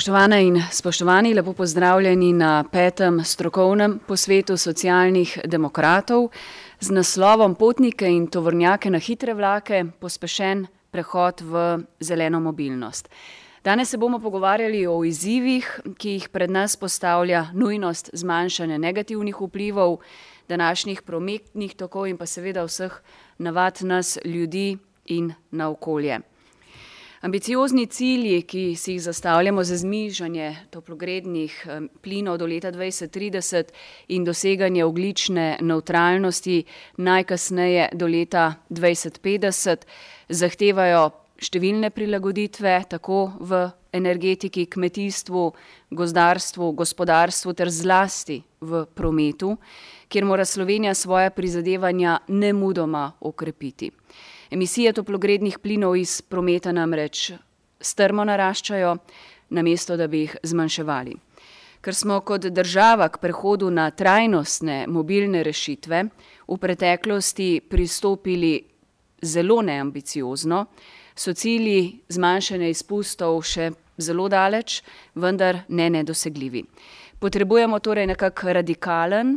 Spoštovane in spoštovani, lepo pozdravljeni na petem strokovnem posvetu socialnih demokratov z naslovom Potnike in tovornjake na hitre vlake, pospešen prehod v zeleno mobilnost. Danes se bomo pogovarjali o izzivih, ki jih pred nas postavlja nujnost zmanjšanja negativnih vplivov današnjih prometnih tokov in pa seveda vseh navad nas ljudi in na okolje. Ambiciozni cilji, ki si jih zastavljamo za znižanje toplogrednih plinov do leta dvajset trideset in doseganje ogljične nevtralnosti najkasneje do leta dvajset petdeset, zahtevajo številne prilagoditve, tako v energetiki, kmetijstvu, gozdarstvu, gospodarstvu ter zlasti v prometu, kjer mora Slovenija svoja prizadevanja nemudoma okrepiti. Emisije toplogrednih plinov iz prometa namreč strmo naraščajo, namesto da bi jih zmanjševali. Ker smo kot država k prehodu na trajnostne mobilne rešitve v preteklosti pristopili zelo neambiciozno, so cilji zmanjšanja izpustov še zelo daleč, vendar ne nedosegljivi. Potrebujemo torej nekako radikalen,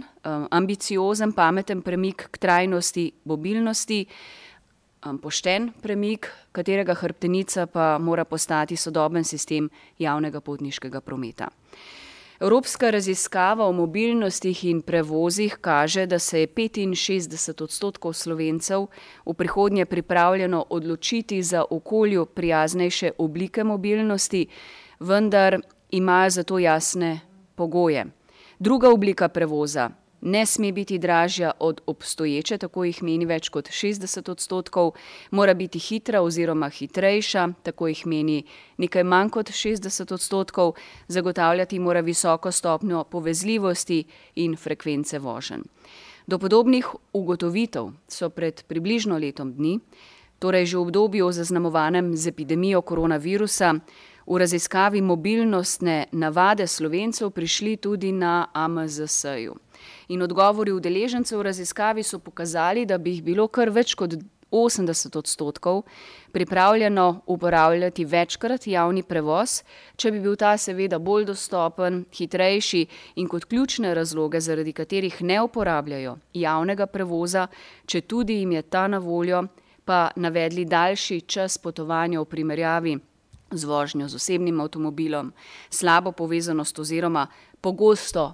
ambiciozen, pameten premik k trajnosti mobilnosti, pošten premik, katerega hrbtenica pa mora postati sodoben sistem javnega potniškega prometa. Evropska raziskava o mobilnostih in prevozih kaže, da se je petinšestdeset odstotkov Slovencev v prihodnje pripravljeno odločiti za okolju prijaznejše oblike mobilnosti, vendar imajo za to jasne pogoje. Druga oblika prevoza ne sme biti dražja od obstoječe, tako jih meni več kot šestdeset odstotkov, mora biti hitra oziroma hitrejša, tako jih meni nekaj manj kot šestdeset odstotkov, zagotavljati mora visoko stopnjo povezljivosti in frekvence voženj. Do podobnih ugotovitev so pred približno letom dni, torej že v obdobju, zaznamovanem z epidemijo koronavirusa, v raziskavi Mobilnostne navade Slovencev prišli tudi na AMZS-ju. In odgovori udeležencev v raziskavi so pokazali, da bi jih bilo kar več kot osemdeset odstotkov. Pripravljeno uporabljati večkrat javni prevoz, če bi bil ta seveda bolj dostopen, hitrejši in kot ključne razloge, zaradi katerih ne uporabljajo javnega prevoza, četudi jim je ta na voljo, pa navedli daljši čas potovanja v primerjavi z vožnjo z osebnim avtomobilom, slabo povezanost oziroma pogosto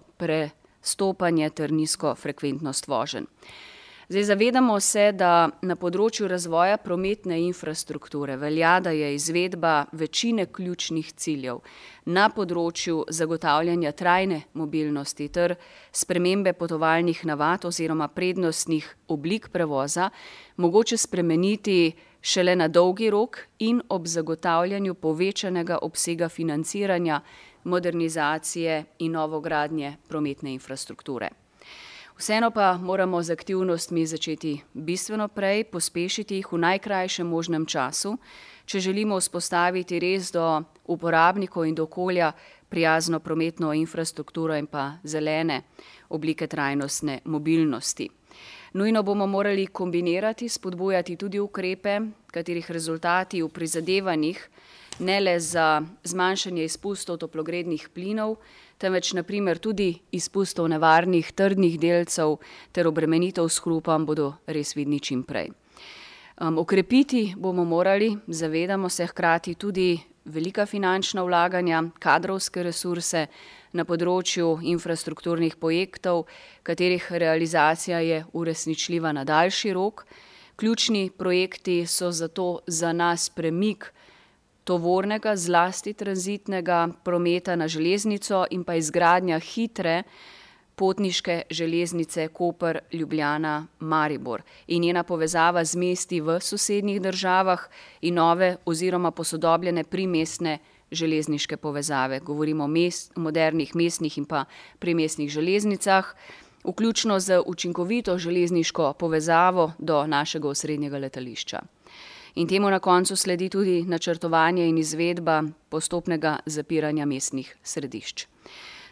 prestopanje ter nizko frekventnost voženj. Zdaj, zavedamo se, da na področju razvoja prometne infrastrukture velja, da je izvedba večine ključnih ciljev na področju zagotavljanja trajne mobilnosti ter spremembe potovalnih navad oziroma prednostnih oblik prevoza mogoče spremeniti šele na dolgi rok in ob zagotavljanju povečanega obsega financiranja modernizacije in novogradnje prometne infrastrukture. Vseeno pa moramo z aktivnostmi začeti bistveno prej, pospešiti jih v najkrajšem možnem času, če želimo vzpostaviti res do uporabnikov in do okolja prijazno prometno infrastrukturo in pa zelene oblike trajnostne mobilnosti. Nujno bomo morali kombinirati, spodbujati tudi ukrepe, katerih rezultati v prizadevanjih ne le za zmanjšanje izpustov toplogrednih plinov, temveč na primer tudi izpustov nevarnih trdnih delcev ter obremenitev s hrupom bodo res vidni čim prej. okrepiti bomo morali, zavedamo se, hkrati tudi velika finančna vlaganja, kadrovske resurse na področju infrastrukturnih projektov, katerih realizacija je uresničljiva na daljši rok. Ključni projekti so zato za nas premik tovornega, zlasti tranzitnega prometa na železnico in pa izgradnja hitre potniške železnice Koper-Ljubljana-Maribor in njena povezava z mesti v sosednjih državah in nove oziroma posodobljene primestne železniške povezave, govorim o modernih mestnih in pa primestnih železnicah, vključno z učinkovito železniško povezavo do našega osrednjega letališča. In temu na koncu sledi tudi načrtovanje in izvedba postopnega zapiranja mestnih središč.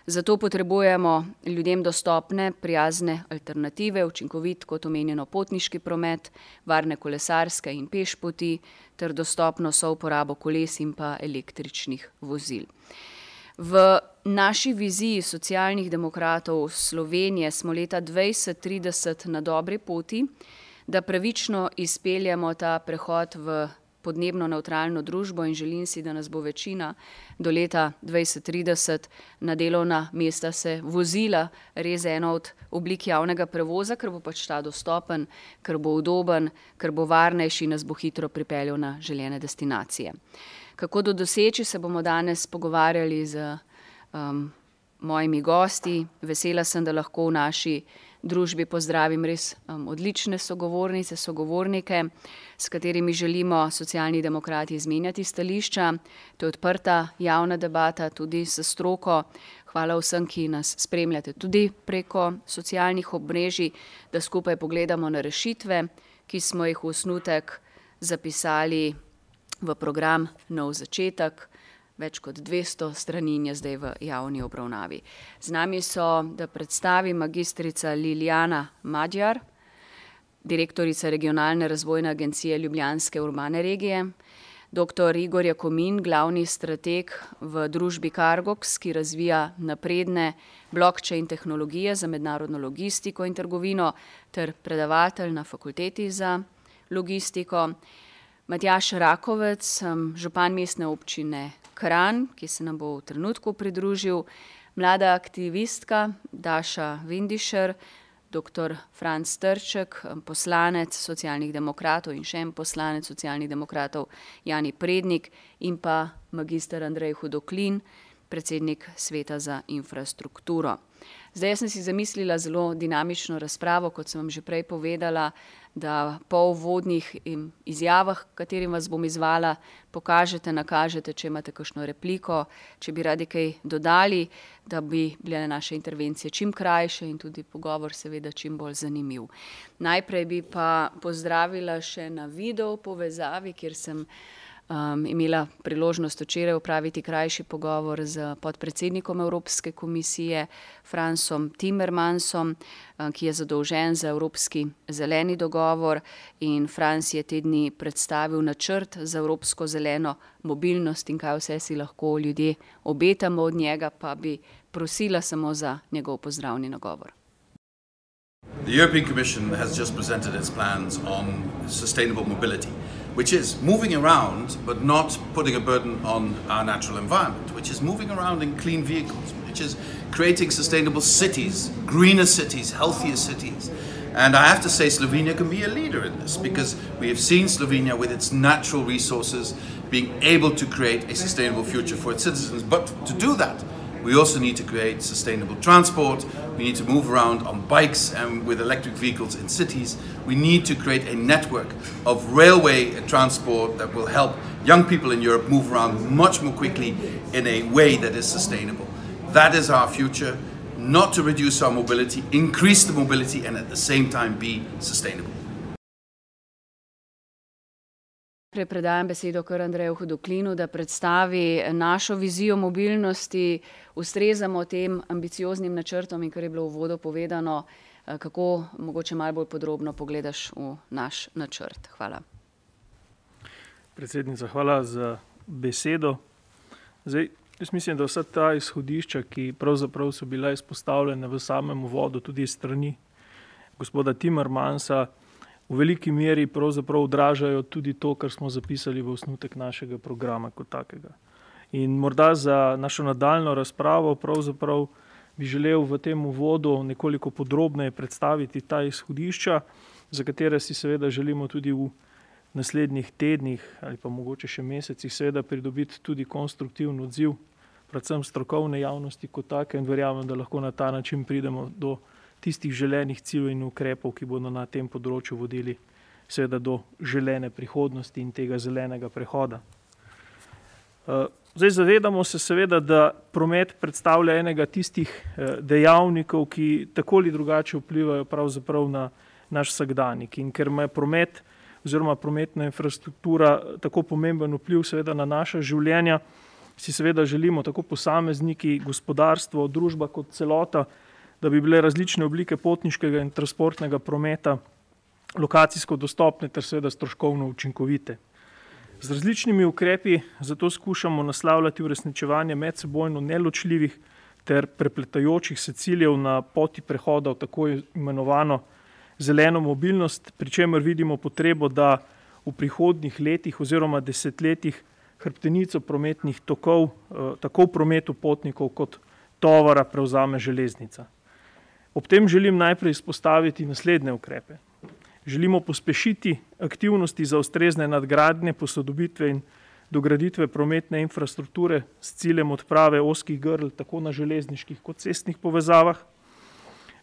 Zato potrebujemo ljudem dostopne, prijazne alternative, učinkovit, kot omenjeno, potniški promet, varne kolesarske in pešpoti ter dostopno souporabo koles in pa električnih vozil. V naši viziji socialnih demokratov Slovenije smo leta 2030 na dobri poti, da pravično izpeljemo ta prehod v podnebno neutralno družbo in želim si, da nas bo večina do leta 2030 na delovna mesta se vozila res eno od oblik javnega prevoza, ker bo pač ta dostopen, ker bo udoben, ker bo varnejši in nas bo hitro pripeljal na željene destinacije. Kako to doseči, se bomo danes pogovarjali z um, mojimi gosti. Vesela sem, da lahko v naši družbi pozdravim res um, odlične sogovornice, sogovornike, s katerimi želimo socialni demokrati izmenjati stališča. To je odprta javna debata tudi s stroko. Hvala vsem, ki nas spremljate tudi preko socialnih obmrežij, da skupaj pogledamo na rešitve, ki smo jih v osnutek zapisali v program Nov začetek več kot 200 strani je zdaj v javni obravnavi. Z nami so, da predstavi magistrica Liljana Madjar, direktorica regionalne razvojne agencije Ljubljanske urbane regije, dr. Igor Jakomin, glavni strateg v družbi Cargox, ki razvija napredne blockchain tehnologije za mednarodno logistiko in trgovino, ter predavatelj na fakulteti za logistiko. Matjaš Rakovec, župan mestne občine Kran, ki se nam bo v trenutku pridružil, mlada aktivistka Daša Vindišer, dr. Franc Trček, poslanec socialnih demokratov in še en poslanec socialnih demokratov Jani Prednik in pa magister Andrej Hudoklin, predsednik sveta za infrastrukturo. Zdaj sem si zamislila zelo dinamično razpravo, kot sem vam že prej povedala, da po uvodnih izjavah, katerim vas bom izvala, pokažete, nakažete, če imate kakšno repliko, če bi radi kaj dodali, da bi bile naše intervencije čim krajše in tudi pogovor seveda čim bolj zanimiv. Najprej bi pa pozdravila še na video povezavi, kjer sem um, imela priložnost včeraj upraviti krajši pogovor z podpredsednikom Evropske komisije Fransom Timmermansom, um, ki je zadolžen za Evropski zeleni dogovor in Frans je te dni predstavil načrt za Evropsko zeleno mobilnost in kaj vse si lahko ljudje obetamo od njega, pa bi prosila samo za njegov pozdravni nagovor. The European Commission has just presented its plans on sustainable mobility. Which is moving around but not putting a burden on our natural environment, which is moving around in clean vehicles, which is creating sustainable cities, greener cities, healthier cities. And I have to say, Slovenia can be a leader in this because we have seen Slovenia with its natural resources being able to create a sustainable future for its citizens. But to do that, we also need to create sustainable transport. We need to move around on bikes and with electric vehicles in cities. We need to create a network of railway transport that will help young people in Europe move around much more quickly in a way that is sustainable. That is our future, not to reduce our mobility, increase the mobility, and at the same time be sustainable. Predajam besedo kar Andreju Hudoklinu, da predstavi našo vizijo mobilnosti, ustrezamo tem ambicioznim načrtom in kar je bilo v vodo povedano, kako mogoče malo bolj podrobno pogledaš v naš načrt. Hvala. Predsednica, hvala za besedo. Zdaj, jaz mislim, da vsa ta izhodišča, ki pravzaprav so bila izpostavljena v samem uvodu, tudi strani gospoda Timmermansa, v veliki meri pravzaprav odražajo tudi to, kar smo zapisali v osnutek našega programa kot takega. In morda za našo nadaljno razpravo pravzaprav bi želel v tem uvodu nekoliko podrobneje predstaviti ta izhodišča, za katere si seveda želimo tudi v naslednjih tednih ali pa mogoče še mesecih seveda pridobiti tudi konstruktivni odziv, predvsem strokovne javnosti kot take in verjamem, da lahko na ta način pridemo do tistih želenih ciljev in ukrepov, ki bodo na tem področju vodili seveda do želene prihodnosti in tega zelenega prehoda. Eh, zdaj zavedamo se seveda, da promet predstavlja enega tistih eh, dejavnikov, ki tako ali drugače vplivajo pravzaprav na naš vsakdanjik in ker ima promet oziroma prometna infrastruktura tako pomemben vpliv seveda na naša življenja, si seveda želimo, tako posamezniki, gospodarstvo, družba kot celota, da bi bile različne oblike potniškega in transportnega prometa lokacijsko dostopne ter seveda stroškovno učinkovite. Z različnimi ukrepi zato skušamo naslavljati uresničevanje medsebojno neločljivih ter prepletajočih se ciljev na poti prehoda v tako imenovano zeleno mobilnost, pri čemer vidimo potrebo, da v prihodnih letih oziroma desetletjih hrbtenico prometnih tokov, eh, tako v prometu potnikov kot tovora, prevzame železnica. Ob tem želim najprej izpostaviti naslednje ukrepe. Želimo pospešiti aktivnosti za ustrezne nadgradnje, posodobitve in dograditve prometne infrastrukture s ciljem odprave oskih grl tako na železniških kot cestnih povezavah.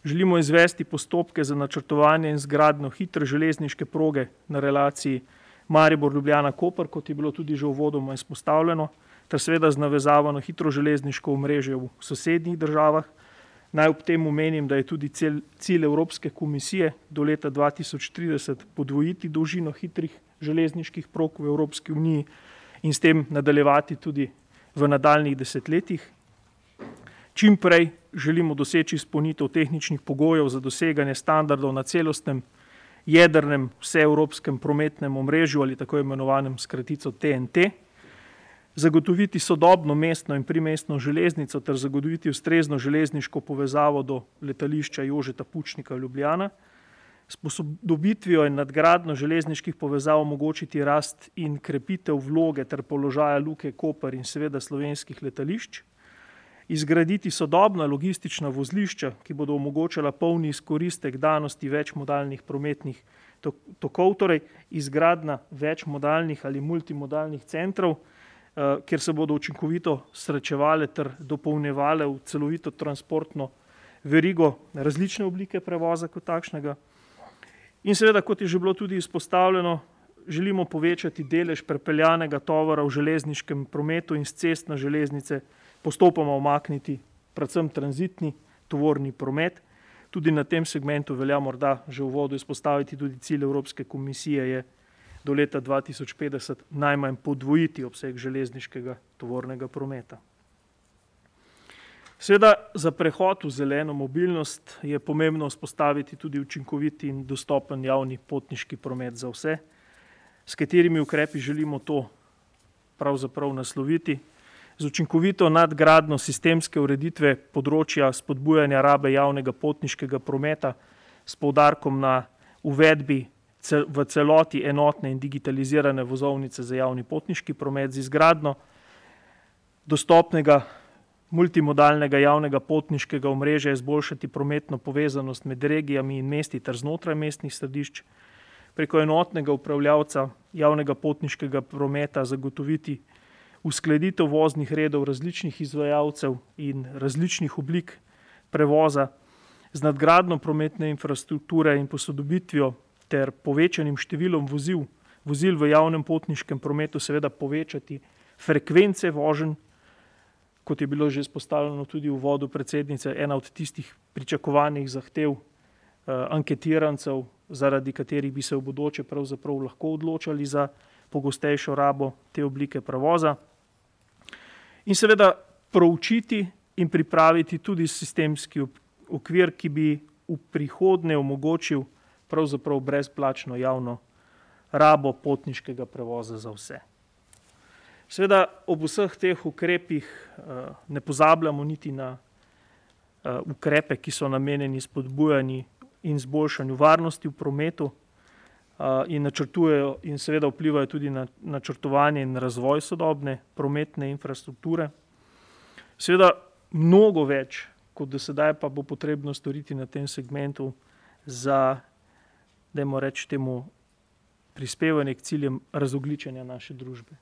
Želimo izvesti postopke za načrtovanje in zgradno hitre železniške proge na relaciji Maribor, Ljubljana, Koper, kot je bilo tudi že uvodoma izpostavljeno, ter seveda z navezavo na hitro železniško omrežje v sosednjih državah. Naj ob tem omenim, da je tudi cel, cilj Evropske komisije do leta 2030 podvojiti dolžino hitrih železniških prog v Evropski uniji in s tem nadaljevati tudi v nadaljnih desetletjih. Čim prej želimo doseči izpolnitev tehničnih pogojev za doseganje standardov na celostnem jedrnem vseevropskem prometnem omrežju ali tako imenovanem skratico TNT, zagotoviti sodobno mestno in primestno železnico ter zagotoviti ustrezno železniško povezavo do letališča Jožeta Pučnika Ljubljana, s posodobitvijo in nadgradno železniških povezav omogočiti rast in krepitev vloge ter položaja Luke Koper in seveda slovenskih letališč, izgraditi sodobna logistična vozlišča, ki bodo omogočala polni izkoristek danosti večmodalnih prometnih tokov, torej izgradna večmodalnih ali multimodalnih centrov, kjer se bodo učinkovito srečevale ter dopolnjevale v celovito transportno verigo različne oblike prevoza kot takšnega. In seveda, kot je že bilo tudi izpostavljeno, želimo povečati delež prepeljanega tovora v železniškem prometu in z cest na železnice postopoma omakniti predvsem tranzitni tovorni promet. Tudi na tem segmentu velja morda že v vodu izpostaviti tudi cilj Evropske komisije je do leta 2050 najmanj podvojiti obseg železniškega tovornega prometa. Seveda za prehod v zeleno mobilnost je pomembno vzpostaviti tudi učinkovit in dostopen javni potniški promet za vse, s katerimi ukrepi želimo to pravzaprav nasloviti z učinkovito nadgradno sistemske ureditve področja spodbujanja rabe javnega potniškega prometa s poudarkom na uvedbi v celoti enotne in digitalizirane vozovnice za javni potniški promet z izgradno dostopnega multimodalnega javnega potniškega omrežja izboljšati prometno povezanost med regijami in mesti ter znotraj mestnih središč, preko enotnega upravljavca javnega potniškega prometa zagotoviti uskladitev voznih redov različnih izvajalcev in različnih oblik prevoza z nadgradno prometne infrastrukture in posodobitvijo ter povečanim številom vozil, vozil v javnem potniškem prometu, seveda povečati frekvence voženj, kot je bilo že izpostavljeno tudi v vodu predsednice, ena od tistih pričakovanih zahtev eh, anketirancev, zaradi katerih bi se v bodoče pravzaprav lahko odločali za pogostejšo rabo te oblike prevoza. In seveda proučiti in pripraviti tudi sistemski okvir, ki bi v prihodnje omogočil pravzaprav brezplačno javno rabo potniškega prevoza za vse. Seveda ob vseh teh ukrepih eh, ne pozabljamo niti na eh, ukrepe, ki so namenjeni spodbujanju in zboljšanju varnosti v prometu in načrtujejo in seveda vplivajo tudi na načrtovanje in razvoj sodobne prometne infrastrukture. Seveda mnogo več, kot do sedaj pa bo potrebno storiti na tem segmentu za, dajmo reči temu, prispevanje k ciljem razogličenja naše družbe.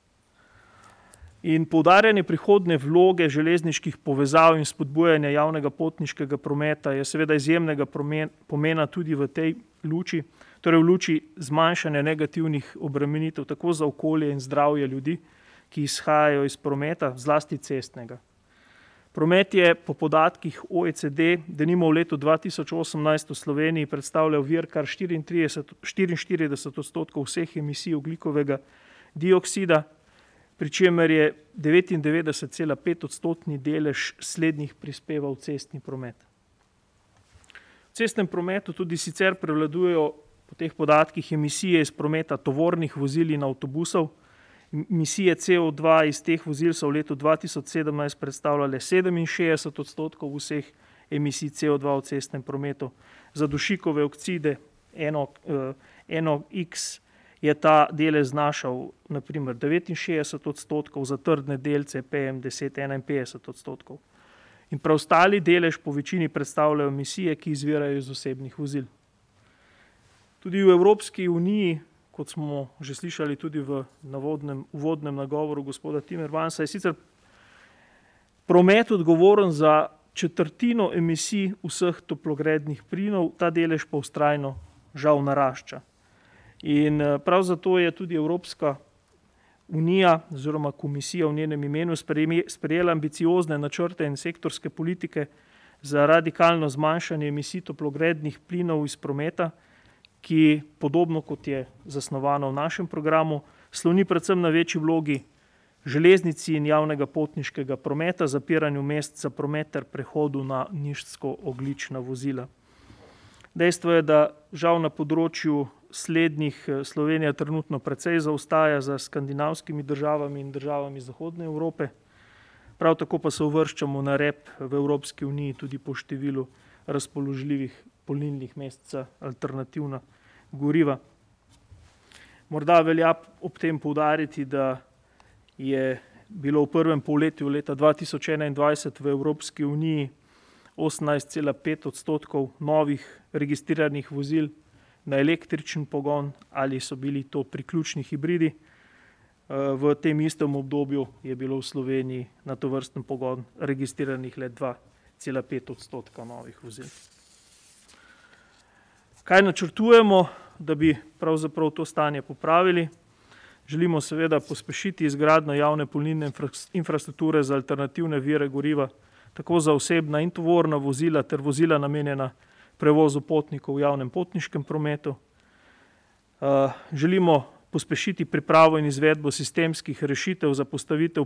In poudarjanje prihodne vloge železniških povezav in spodbujanja javnega potniškega prometa je seveda izjemnega pomena tudi v tej luči, torej v luči zmanjšanja negativnih obremenitev tako za okolje in zdravje ljudi, ki izhajajo iz prometa, zlasti cestnega. Promet je po podatkih OECD, da nimo v letu 2018 v Sloveniji predstavljal vir kar 34, 44 odstotkov vseh emisij oglikovega dioksida, pri čemer je 99,5 odstotni delež slednjih prispeval cestni promet. V cestnem prometu tudi sicer prevladujejo po teh podatkih emisije iz prometa tovornih vozil in avtobusov. Emisije CO2 iz teh vozil so v letu 2017 predstavljale 67 odstotkov vseh emisij CO2 v cestnem prometu. Za dušikove okside eno, eh, eno X je ta delež znašal naprimer 69 odstotkov, za trdne delce PM10 51 odstotkov. In preostali delež po večini predstavljajo emisije, ki izvirajo iz osebnih vozil. Tudi v Evropski uniji, kot smo že slišali tudi v navodnem, uvodnem nagovoru gospoda Timmermansa, je sicer promet odgovoren za četrtino emisij vseh toplogrednih plinov, ta delež pa ustrajno žal narašča. In eh, prav zato je tudi Evropska unija oziroma komisija v njenem imenu sprejela ambiciozne načrte in sektorske politike za radikalno zmanjšanje emisij toplogrednih plinov iz prometa, ki podobno kot je zasnovano v našem programu, sloni predvsem na večji vlogi železnici in javnega potniškega prometa, zapiranju mest za promet ter prehodu na nižsko oglična vozila. Dejstvo je, da žal na področju slednjih eh, Slovenija trenutno precej zaostaja za skandinavskimi državami in državami Zahodne Evrope. Prav tako pa se uvrščamo na rep v Evropski uniji tudi po številu razpoložljivih polnilnih mest za alternativna goriva. Morda velja ob tem poudariti, da je bilo v prvem polletju leta 2021 v Evropski uniji 18,5 odstotkov novih registriranih vozil na električen pogon ali so bili to priključni hibridi. Eh, v tem istem obdobju je bilo v Sloveniji na to vrsten pogon registriranih le 2,5 odstotka novih vozil. Kaj načrtujemo, da bi pravzaprav to stanje popravili? Želimo seveda pospešiti izgradno javne polnilne infrastrukture za alternativne vire goriva, tako za osebna in tovorna vozila ter vozila namenjena prevozu potnikov v javnem potniškem prometu. Uh, želimo pospešiti pripravo in izvedbo sistemskih rešitev za postavitev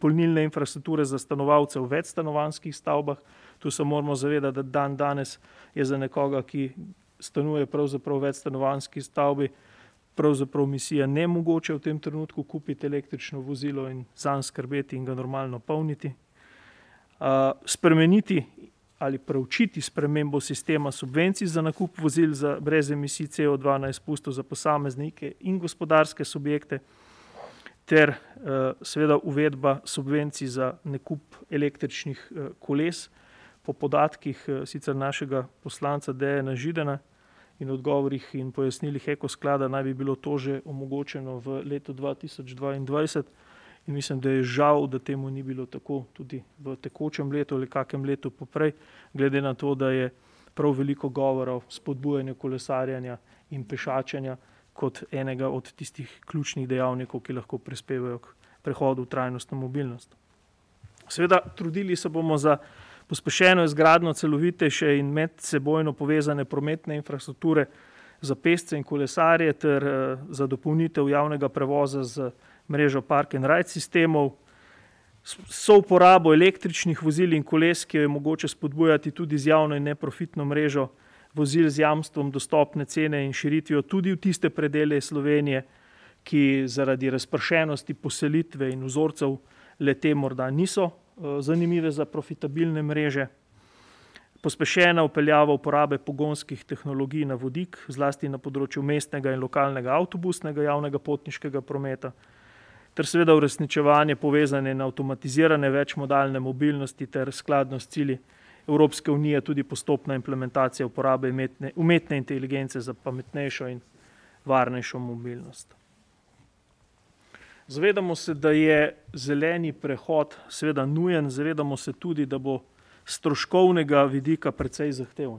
polnilne infrastrukture za stanovalce v večstanovanskih stavbah. Tu se moramo zavedati, da dan danes je za nekoga, ki stanuje pravzaprav v večstanovanski stavbi, pravzaprav misija ne mogoče v tem trenutku kupiti električno vozilo in zanj skrbeti in ga normalno polniti. Spremeniti ali preučiti spremembo sistema subvencij za nakup vozil za brez emisij CO2 na izpustov za posameznike in gospodarske subjekte, ter uh, seveda uvedba subvencij za nakup električnih uh, koles. Po podatkih uh, sicer našega poslanca Dejana Židena in odgovorih in pojasnilih ekosklada naj bi bilo to že omogočeno v letu 2022. In mislim, da je žal, da temu ni bilo tako tudi v tekočem letu ali kakem letu poprej, glede na to, da je prav veliko govora o spodbujanju kolesarjanja in pešačenja kot enega od tistih ključnih dejavnikov, ki lahko prispevajo k prehodu v trajnostno mobilnost. Seveda, trudili se bomo za pospešeno izgradno celovitejše in medsebojno povezane prometne infrastrukture za pesce in kolesarje ter uh, za dopolnitev javnega prevoza z mrežo park and ride sistemov. So uporabo električnih vozil in koles, ki jo je mogoče spodbujati tudi z javno in neprofitno mrežo vozil z jamstvom dostopne cene in širitvijo tudi v tiste predele Slovenije, ki zaradi razpršenosti poselitve in vzorcev lete morda niso zanimive za profitabilne mreže. Pospešena upeljava uporabe pogonskih tehnologij na vodik, zlasti na področju mestnega in lokalnega avtobusnega javnega potniškega prometa ter seveda uresničevanje povezane in avtomatizirane večmodalne mobilnosti ter skladno s cilji Evropske unije tudi postopna implementacija uporabe umetne, umetne inteligence za pametnejšo in varnejšo mobilnost. Zavedamo se, da je zeleni prehod seveda nujen, zavedamo se tudi, da bo stroškovnega vidika precej zahteven.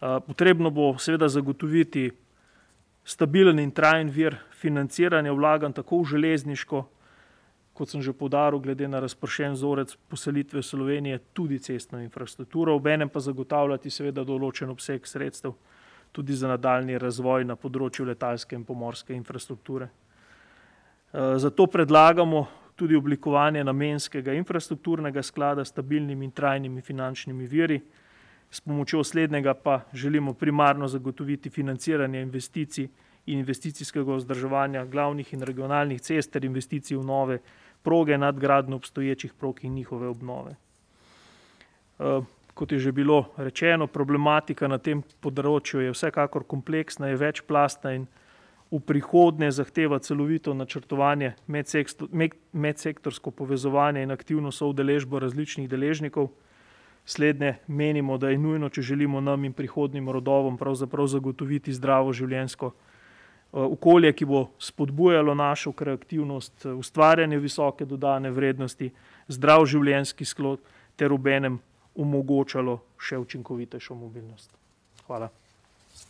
Potrebno bo seveda zagotoviti stabilen in trajen vir financiranja vlagan tako v železniško, kot sem že podaril, glede na razpršen vzorec poselitve Slovenije, tudi cestno infrastrukturo, obenem pa zagotavljati seveda določen obseg sredstev tudi za nadaljni razvoj na področju letalske in pomorske infrastrukture. Zato predlagamo tudi oblikovanje namenskega infrastrukturnega sklada s stabilnimi in trajnimi finančnimi viri. S pomočjo slednjega pa želimo primarno zagotoviti financiranje investicij in investicijskega vzdrževanja glavnih in regionalnih cest ter investicij v nove proge, nadgradnjo obstoječih prog in njihove obnove. Kot je že bilo rečeno, problematika na tem področju je vsekakor kompleksna, je večplastna in v prihodnje zahteva celovito načrtovanje, medsektorsko povezovanje in aktivno soudeležbo različnih deležnikov. Slednje menimo, da je nujno, če želimo nam in prihodnjim rodovom pravzaprav zagotoviti zdravo življenjsko, okolje, ki bo spodbujalo našo kreativnost, ustvarjanje visoke dodane vrednosti, zdrav življenjski slog ter obenem omogočalo še učinkovitejšo mobilnost. Hvala.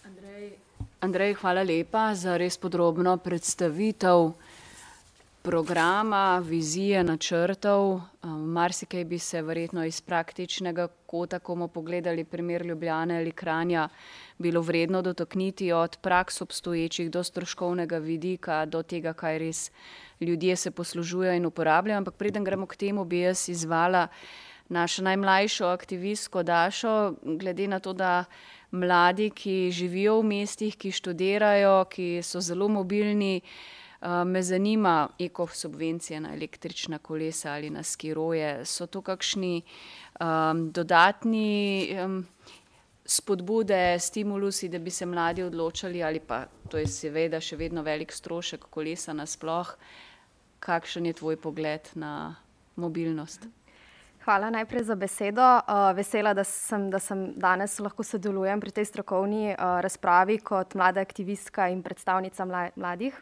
Andrej, Andrej, hvala lepa za res podrobno predstavitev programa, vizije, načrtov. Marsikaj bi se verjetno iz praktičnega kota, ko bomo pogledali primer Ljubljane ali Kranja, bilo vredno dotakniti od praks obstoječih do stroškovnega vidika, do tega, kaj res ljudje se poslužujejo in uporabljajo, ampak preden gremo k temu, bi jaz izzvala našo najmlajšo aktivistko Dašo, glede na to, da mladi, ki živijo v mestih, ki študirajo, ki so zelo mobilni, me zanima ekosubvencije na električna kolesa ali na skiroje. So to kakšni dodatni spodbude, stimulusi, da bi se mladi odločali, ali pa to je seveda še vedno velik strošek kolesa nasploh. Kakšen je tvoj pogled na mobilnost? Hvala najprej za besedo. vesela, da sem, da sem danes lahko sodelujem pri tej strokovni, razpravi kot mlada aktivistka in predstavnica mladih.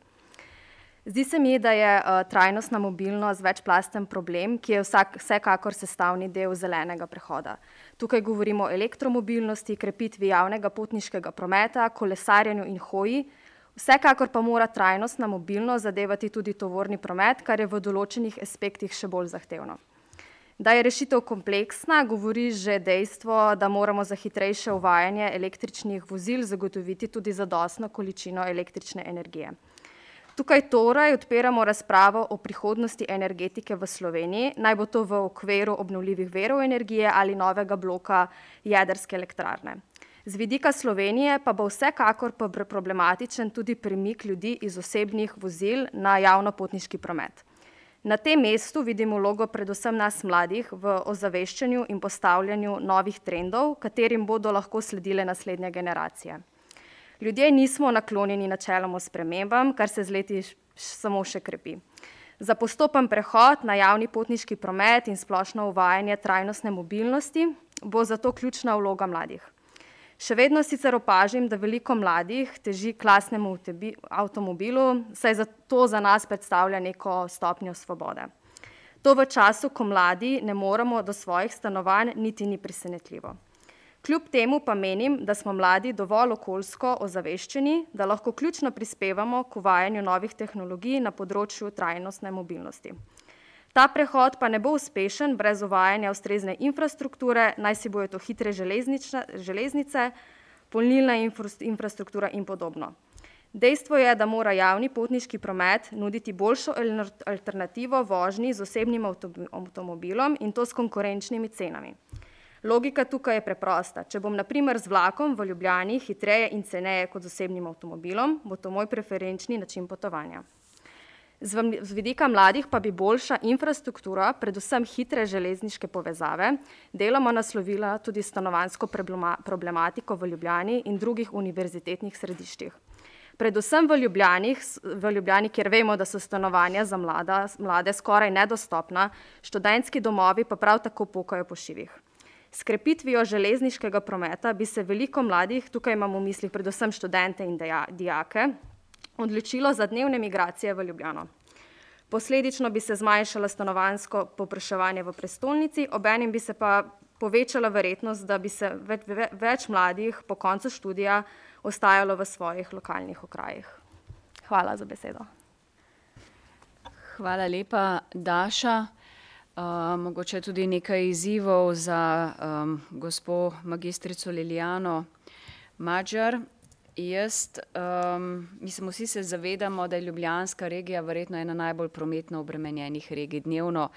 Zdi se mi, da je, trajnostna mobilnost večplasten problem, ki je vsekakor sestavni del zelenega prehoda. Tukaj govorimo o elektromobilnosti, krepitvi javnega potniškega prometa, kolesarjenju in hoji, vsekakor pa mora trajnostna mobilnost zadevati tudi tovorni promet, kar je v določenih aspektih še bolj zahtevno. Da je rešitev kompleksna, govori že dejstvo, da moramo za hitrejše uvajanje električnih vozil zagotoviti tudi zadostno količino električne energije. Tukaj torej odpiramo razpravo o prihodnosti energetike v Sloveniji, naj bo to v okviru obnovljivih virov energije ali novega bloka jedrske elektrarne. Z vidika Slovenije pa bo vsekakor problematičen tudi premik ljudi iz osebnih vozil na javno-potniški promet. Na tem mestu vidim vlogo predvsem nas mladih v ozaveščanju in postavljanju novih trendov, katerim bodo lahko sledile naslednje generacije. Ljudje nismo naklonjeni načeloma spremembam, kar se z leti samo še krepi. Za postopen prehod na javni potniški promet in splošno uvajanje trajnostne mobilnosti bo zato ključna vloga mladih. Še vedno sicer opažam, da veliko mladih teži k lastnemu avtomobilu, saj to za nas predstavlja neko stopnjo svobode. To v času, ko mladi ne moremo do svojih stanovanj, niti ni presenetljivo. Kljub temu pa menim, da smo mladi dovolj okoljsko ozaveščeni, da lahko ključno prispevamo k uvajanju novih tehnologij na področju trajnostne mobilnosti. Ta prehod pa ne bo uspešen brez uvajanja ustrezne infrastrukture, najsi bojo to hitre železnice, polnilna infrastruktura in podobno. Dejstvo je, da mora javni potniški promet nuditi boljšo alternativo vožnji z osebnim avtomobilom in to s konkurenčnimi cenami. Logika tukaj je preprosta, če bom na primer z vlakom v Ljubljani hitreje in ceneje kot z osebnim avtomobilom, bo to moj preferenčni način potovanja. Z vidika mladih pa bi boljša infrastruktura, predvsem hitre železniške povezave, deloma naslovila tudi stanovanjsko problematiko v Ljubljani in drugih univerzitetnih središčih. Predvsem v Ljubljani, v Ljubljani, kjer vemo, da so stanovanja za mlada, mlade skoraj nedostopna, študentski domovi pa prav tako pokajo po šivih. S krepitvijo železniškega prometa bi se veliko mladih, tukaj imam v mislih predvsem študente in dijake, odločilo za dnevne migracije v Ljubljano. Posledično bi se zmanjšalo stanovanjsko povpraševanje v prestolnici, obenem bi se pa povečala verjetnost, da bi se več mladih po koncu študija ostajalo v svojih lokalnih okrajih. Hvala za besedo. Hvala lepa, Daša. mogoče tudi nekaj izzivov za, gospo magistrico Lilijano Madžar. Jaz, um, mislim, vsi se zavedamo, da je Ljubljanska regija verjetno ena najbolj prometno obremenjenih regij. Dnevno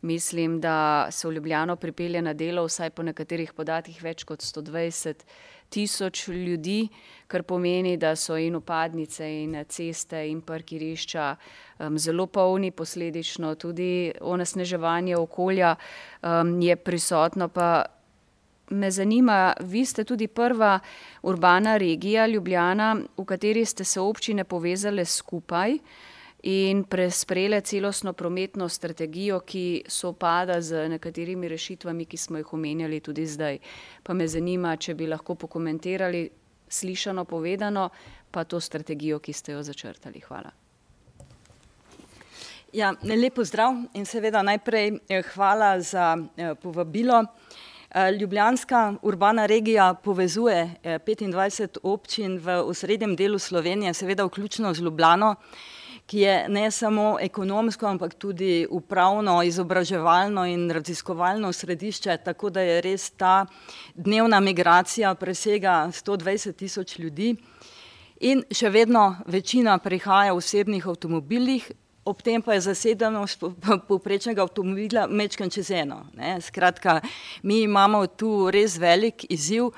mislim, da se v Ljubljano pripelje na delo vsaj po nekaterih podatkih več kot 120 tisoč ljudi, kar pomeni, da so in upadnice, in ceste, in parkirišča um, zelo polni, posledično tudi onesneževanje okolja um, je prisotno. Pa me zanima, vi ste tudi prva urbana regija Ljubljana, v kateri ste se občine povezale skupaj in presprele celostno prometno strategijo, ki sopada z nekaterimi rešitvami, ki smo jih omenjali tudi zdaj. Pa me zanima, če bi lahko pokomentirali slišano povedano, pa to strategijo, ki ste jo začrtali. Hvala. Ja, lepo zdrav in seveda najprej eh, hvala za eh, povabilo. Eh, Ljubljanska urbana regija povezuje 25 občin v osrednjem delu Slovenije, seveda vključno z Ljubljano, ki je ne samo ekonomsko, ampak tudi upravno, izobraževalno in raziskovalno središče, tako da je res ta dnevna migracija presega 120 tisoč ljudi. In še vedno večina prihaja v osebnih avtomobilih, ob tem pa je zasedenost povprečnega avtomobila mečkan čez eno. Ne. Skratka, mi imamo tu res velik izziv.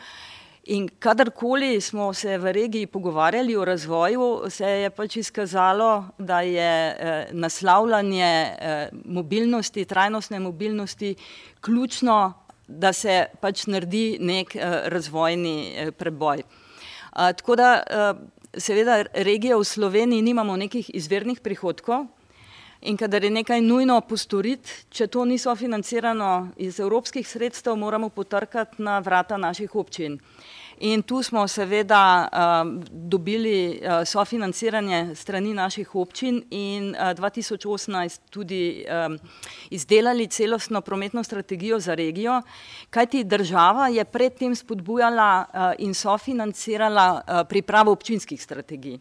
In kadarkoli smo se v regiji pogovarjali o razvoju, se je pač izkazalo, da je eh, naslavljanje eh, mobilnosti, trajnostne mobilnosti ključno, da se pač naredi nek eh, razvojni preboj. Tako da seveda regije v Sloveniji nimamo nekih izvirnih prihodkov, In kadar je nekaj nujno postoriti, če to ni sofinancirano iz evropskih sredstev, moramo potrkati na vrata naših občin. In tu smo seveda um, dobili uh, sofinanciranje strani naših občin in uh, 2018 tudi um, izdelali celostno prometno strategijo za regijo, kajti država je predtem spodbujala uh, in sofinancirala uh, pripravo občinskih strategij.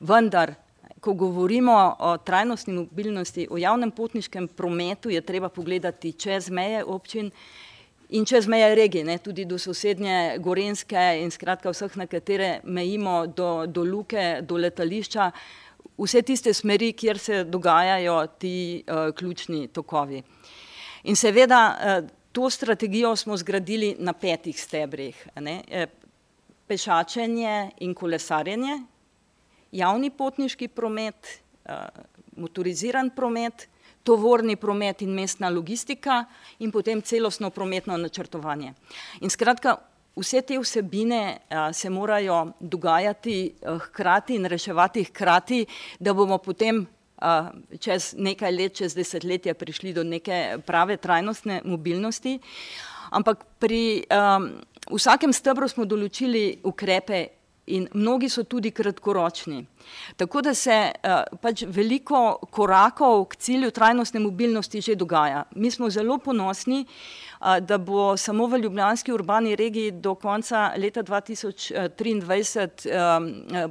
Vendar ko govorimo o trajnostni mobilnosti, o javnem potniškem prometu, je treba pogledati čez meje občin in čez meje regije, ne, tudi do sosednje Gorenske in skratka vseh, na katere mejimo do, do luke, do letališča, vse tiste smeri, kjer se dogajajo ti uh, ključni tokovi. In seveda uh, to strategijo smo zgradili na petih stebrih. Ne, eh, pešačenje in kolesarjenje, javni potniški promet, eh, motoriziran promet, tovorni promet in mestna logistika in potem celostno prometno načrtovanje. In skratka, vse te vsebine eh, se morajo dogajati eh, hkrati in reševati hkrati, da bomo potem čez nekaj let, čez desetletje prišli do neke prave trajnostne mobilnosti. Ampak pri um, vsakem stebru smo določili ukrepe in mnogi so tudi kratkoročni. Tako da se uh, pač veliko korakov k cilju trajnostne mobilnosti že dogaja. Mi smo zelo ponosni, uh, da bo samo v Ljubljanski urbani regiji do konca leta 2023 um, uh,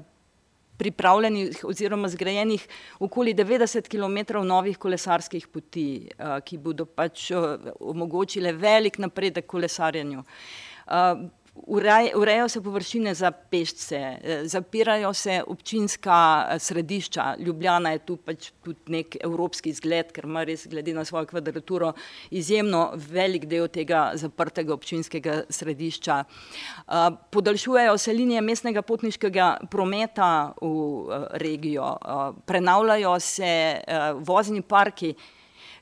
pripravljenih oziroma zgrajenih okoli 90 km novih kolesarskih poti, ki bodo pač omogočile velik napredek kolesarjenju. Uh, Urejajo se površine za pešce, eh, zapirajo se občinska eh, središča. Ljubljana je tu pač tudi nek evropski zgled, ker ima res glede na svojo kvadraturo izjemno velik del tega zaprtega občinskega središča. Eh, podaljšujejo se linije mestnega potniškega prometa v regijo, prenavljajo se vozni parki,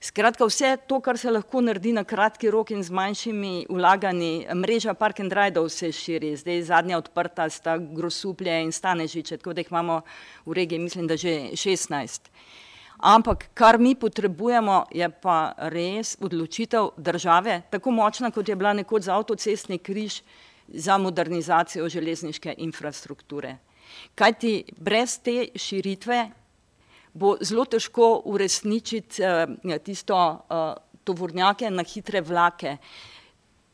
Skratka, vse to, kar se lahko naredi na kratki rok in z manjšimi vlaganji, mreža Park and Ride se širi, zdaj zadnja odprta sta Grosuplje in Stanežiče, tako da jih imamo v regiji, mislim, da že 16. Ampak kar mi potrebujemo, je pa res odločitev države, tako močna, kot je bila nekoč za avtocestni križ za modernizacijo železniške infrastrukture. Kajti brez te širitve bo zelo težko uresničiti uh, tisto uh, tovornjake na hitre vlake.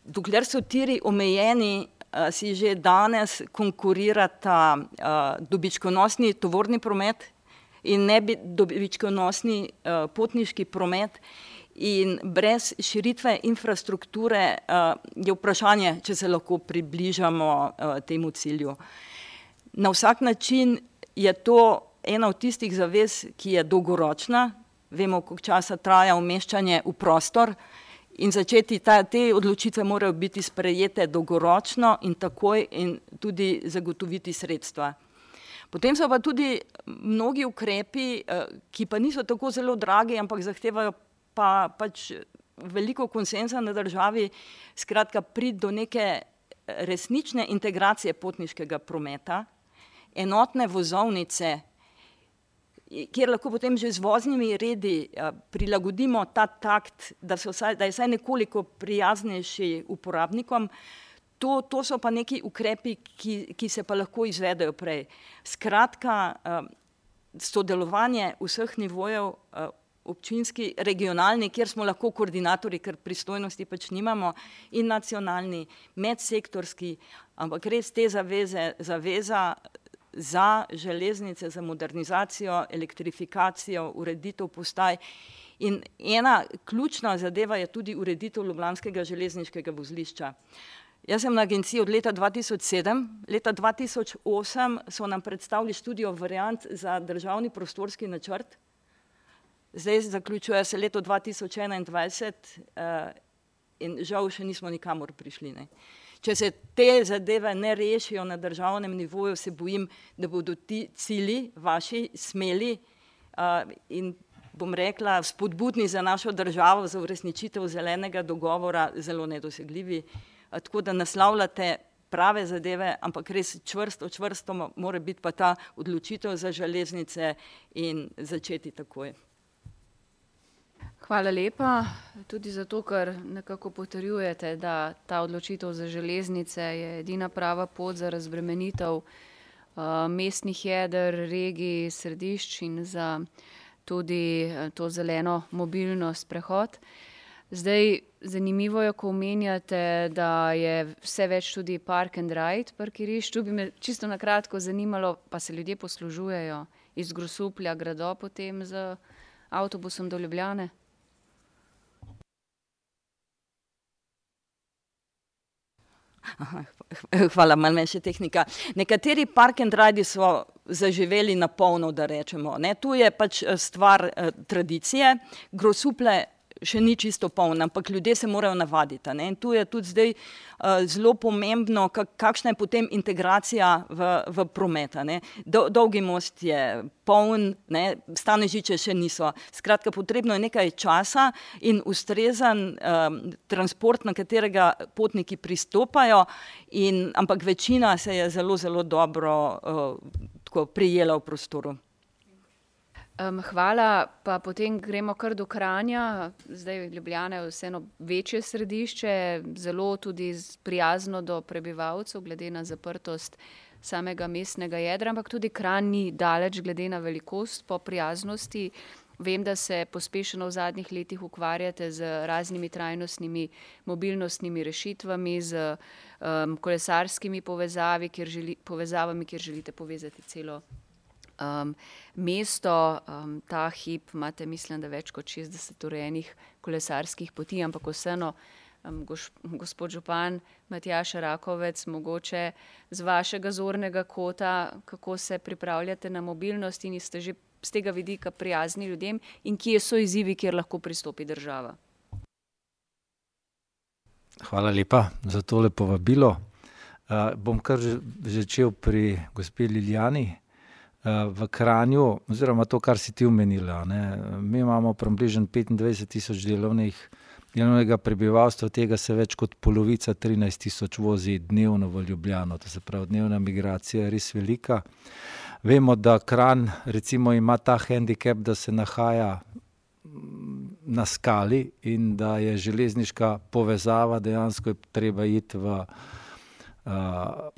Dokler so tiri omejeni, uh, si že danes konkurirata uh, dobičkonosni tovorni promet in ne bi dobičkonosni uh, potniški promet. In brez širitve infrastrukture uh, je vprašanje, če se lahko približamo uh, temu cilju. Na vsak način je to ena od tistih zavez, ki je dolgoročna. Vemo, koliko časa traja umeščanje v prostor. In začeti ta, te odločitve morajo biti sprejete dolgoročno in takoj, in tudi zagotoviti sredstva. Potem so pa tudi mnogi ukrepi, eh, ki pa niso tako zelo dragi, ampak zahtevajo pa pač veliko konsenza na državi, skratka, priti do neke eh, resnične integracije potniškega prometa, enotne vozovnice, kjer lahko potem že z voznimi redi prilagodimo ta takt, da, vsaj, da je vsaj nekoliko prijaznejši uporabnikom. To, to so pa neki ukrepi, ki, ki se pa lahko izvedejo prej. Skratka, sodelovanje vseh nivojev, občinski, regionalni, kjer smo lahko koordinatorji, ker pristojnosti pač nimamo, in nacionalni, medsektorski, ampak res te zaveze, zaveza za železnice, za modernizacijo, elektrifikacijo, ureditev postaj. In ena ključna zadeva je tudi ureditev Ljubljanskega železniškega vozlišča. Jaz sem na agenciji od leta 2007, leta 2008 so nam predstavili študijo variant za državni prostorski načrt, zdaj zaključuje se leto 2021 uh, in žal še nismo nikamor prišli. Ne. Če se te zadeve ne rešijo na državnem nivoju, se bojim, da bodo ti cili vaši smeli uh, in bom rekla spodbudni za našo državo, za uresničitev zelenega dogovora zelo nedosegljivi. Tako da naslavljate prave zadeve, ampak res čvrsto, čvrsto mora biti pa ta odločitev za železnice in začeti takoj. Hvala lepa tudi zato, ker nekako potrjujete, da ta odločitev za železnice je edina prava pot za razbremenitev uh, mestnih jeder, regij, središč in za tudi uh, to zeleno mobilnost, prehod. Zdaj, zanimivo je, ko omenjate, da je vse več tudi park and ride parkirišč. Tu bi me čisto na kratko zanimalo, pa se ljudje poslužujejo iz Grosuplja, gredo potem z avtobusom do Ljubljane. Hvala, malo manjša tehnika. Nekateri park and ride so zaživeli na polno, da rečemo. Ne? Tu je pač eh, stvar eh, tradicije. Grosuple še ni čisto polna, ampak ljudje se morajo navaditi. Ne? In tu je tudi zdaj uh, zelo pomembno, kak, kakšna je potem integracija v, v promet. Do, dolgi most je poln, ne? stane žiče še niso. Skratka, potrebno je nekaj časa in ustrezen um, transport, na katerega potniki pristopajo, in, ampak večina se je zelo, zelo dobro uh, prijela v prostoru. Um, hvala, pa potem gremo kar do Kranja. Zdaj Ljubljana je vseeno večje središče, zelo tudi prijazno do prebivalcev, glede na zaprtost samega mestnega jedra, ampak tudi Kranj ni daleč, glede na velikost, po prijaznosti. Vem, da se pospešeno v zadnjih letih ukvarjate z raznimi trajnostnimi mobilnostnimi rešitvami, z um, kolesarskimi povezavi, kjer želi, povezavami, kjer želite povezati celo um, mesto, um, ta hip, imate, mislim, da več kot 60 urejenih kolesarskih poti, ampak vseeno, um, goš, gospod Župan, Matjaš Rakovec, mogoče z vašega zornega kota, kako se pripravljate na mobilnost in ste že z tega vidika prijazni ljudem in kje so izzivi, kjer lahko pristopi država. Hvala lepa za tole povabilo. Uh, bom kar začel pri gospe Liljani. V Kranju, oziroma to, kar si ti umenila, ne, mi imamo približno 25 tisoč delovnih, delovnega prebivalstva, tega se več kot polovica, 13 tisoč, vozi dnevno v Ljubljano. To se pravi, dnevna migracija je res velika. Vemo, da Kran recimo, ima ta handicap, da se nahaja na skali in da je železniška povezava dejansko treba iti v. Uh,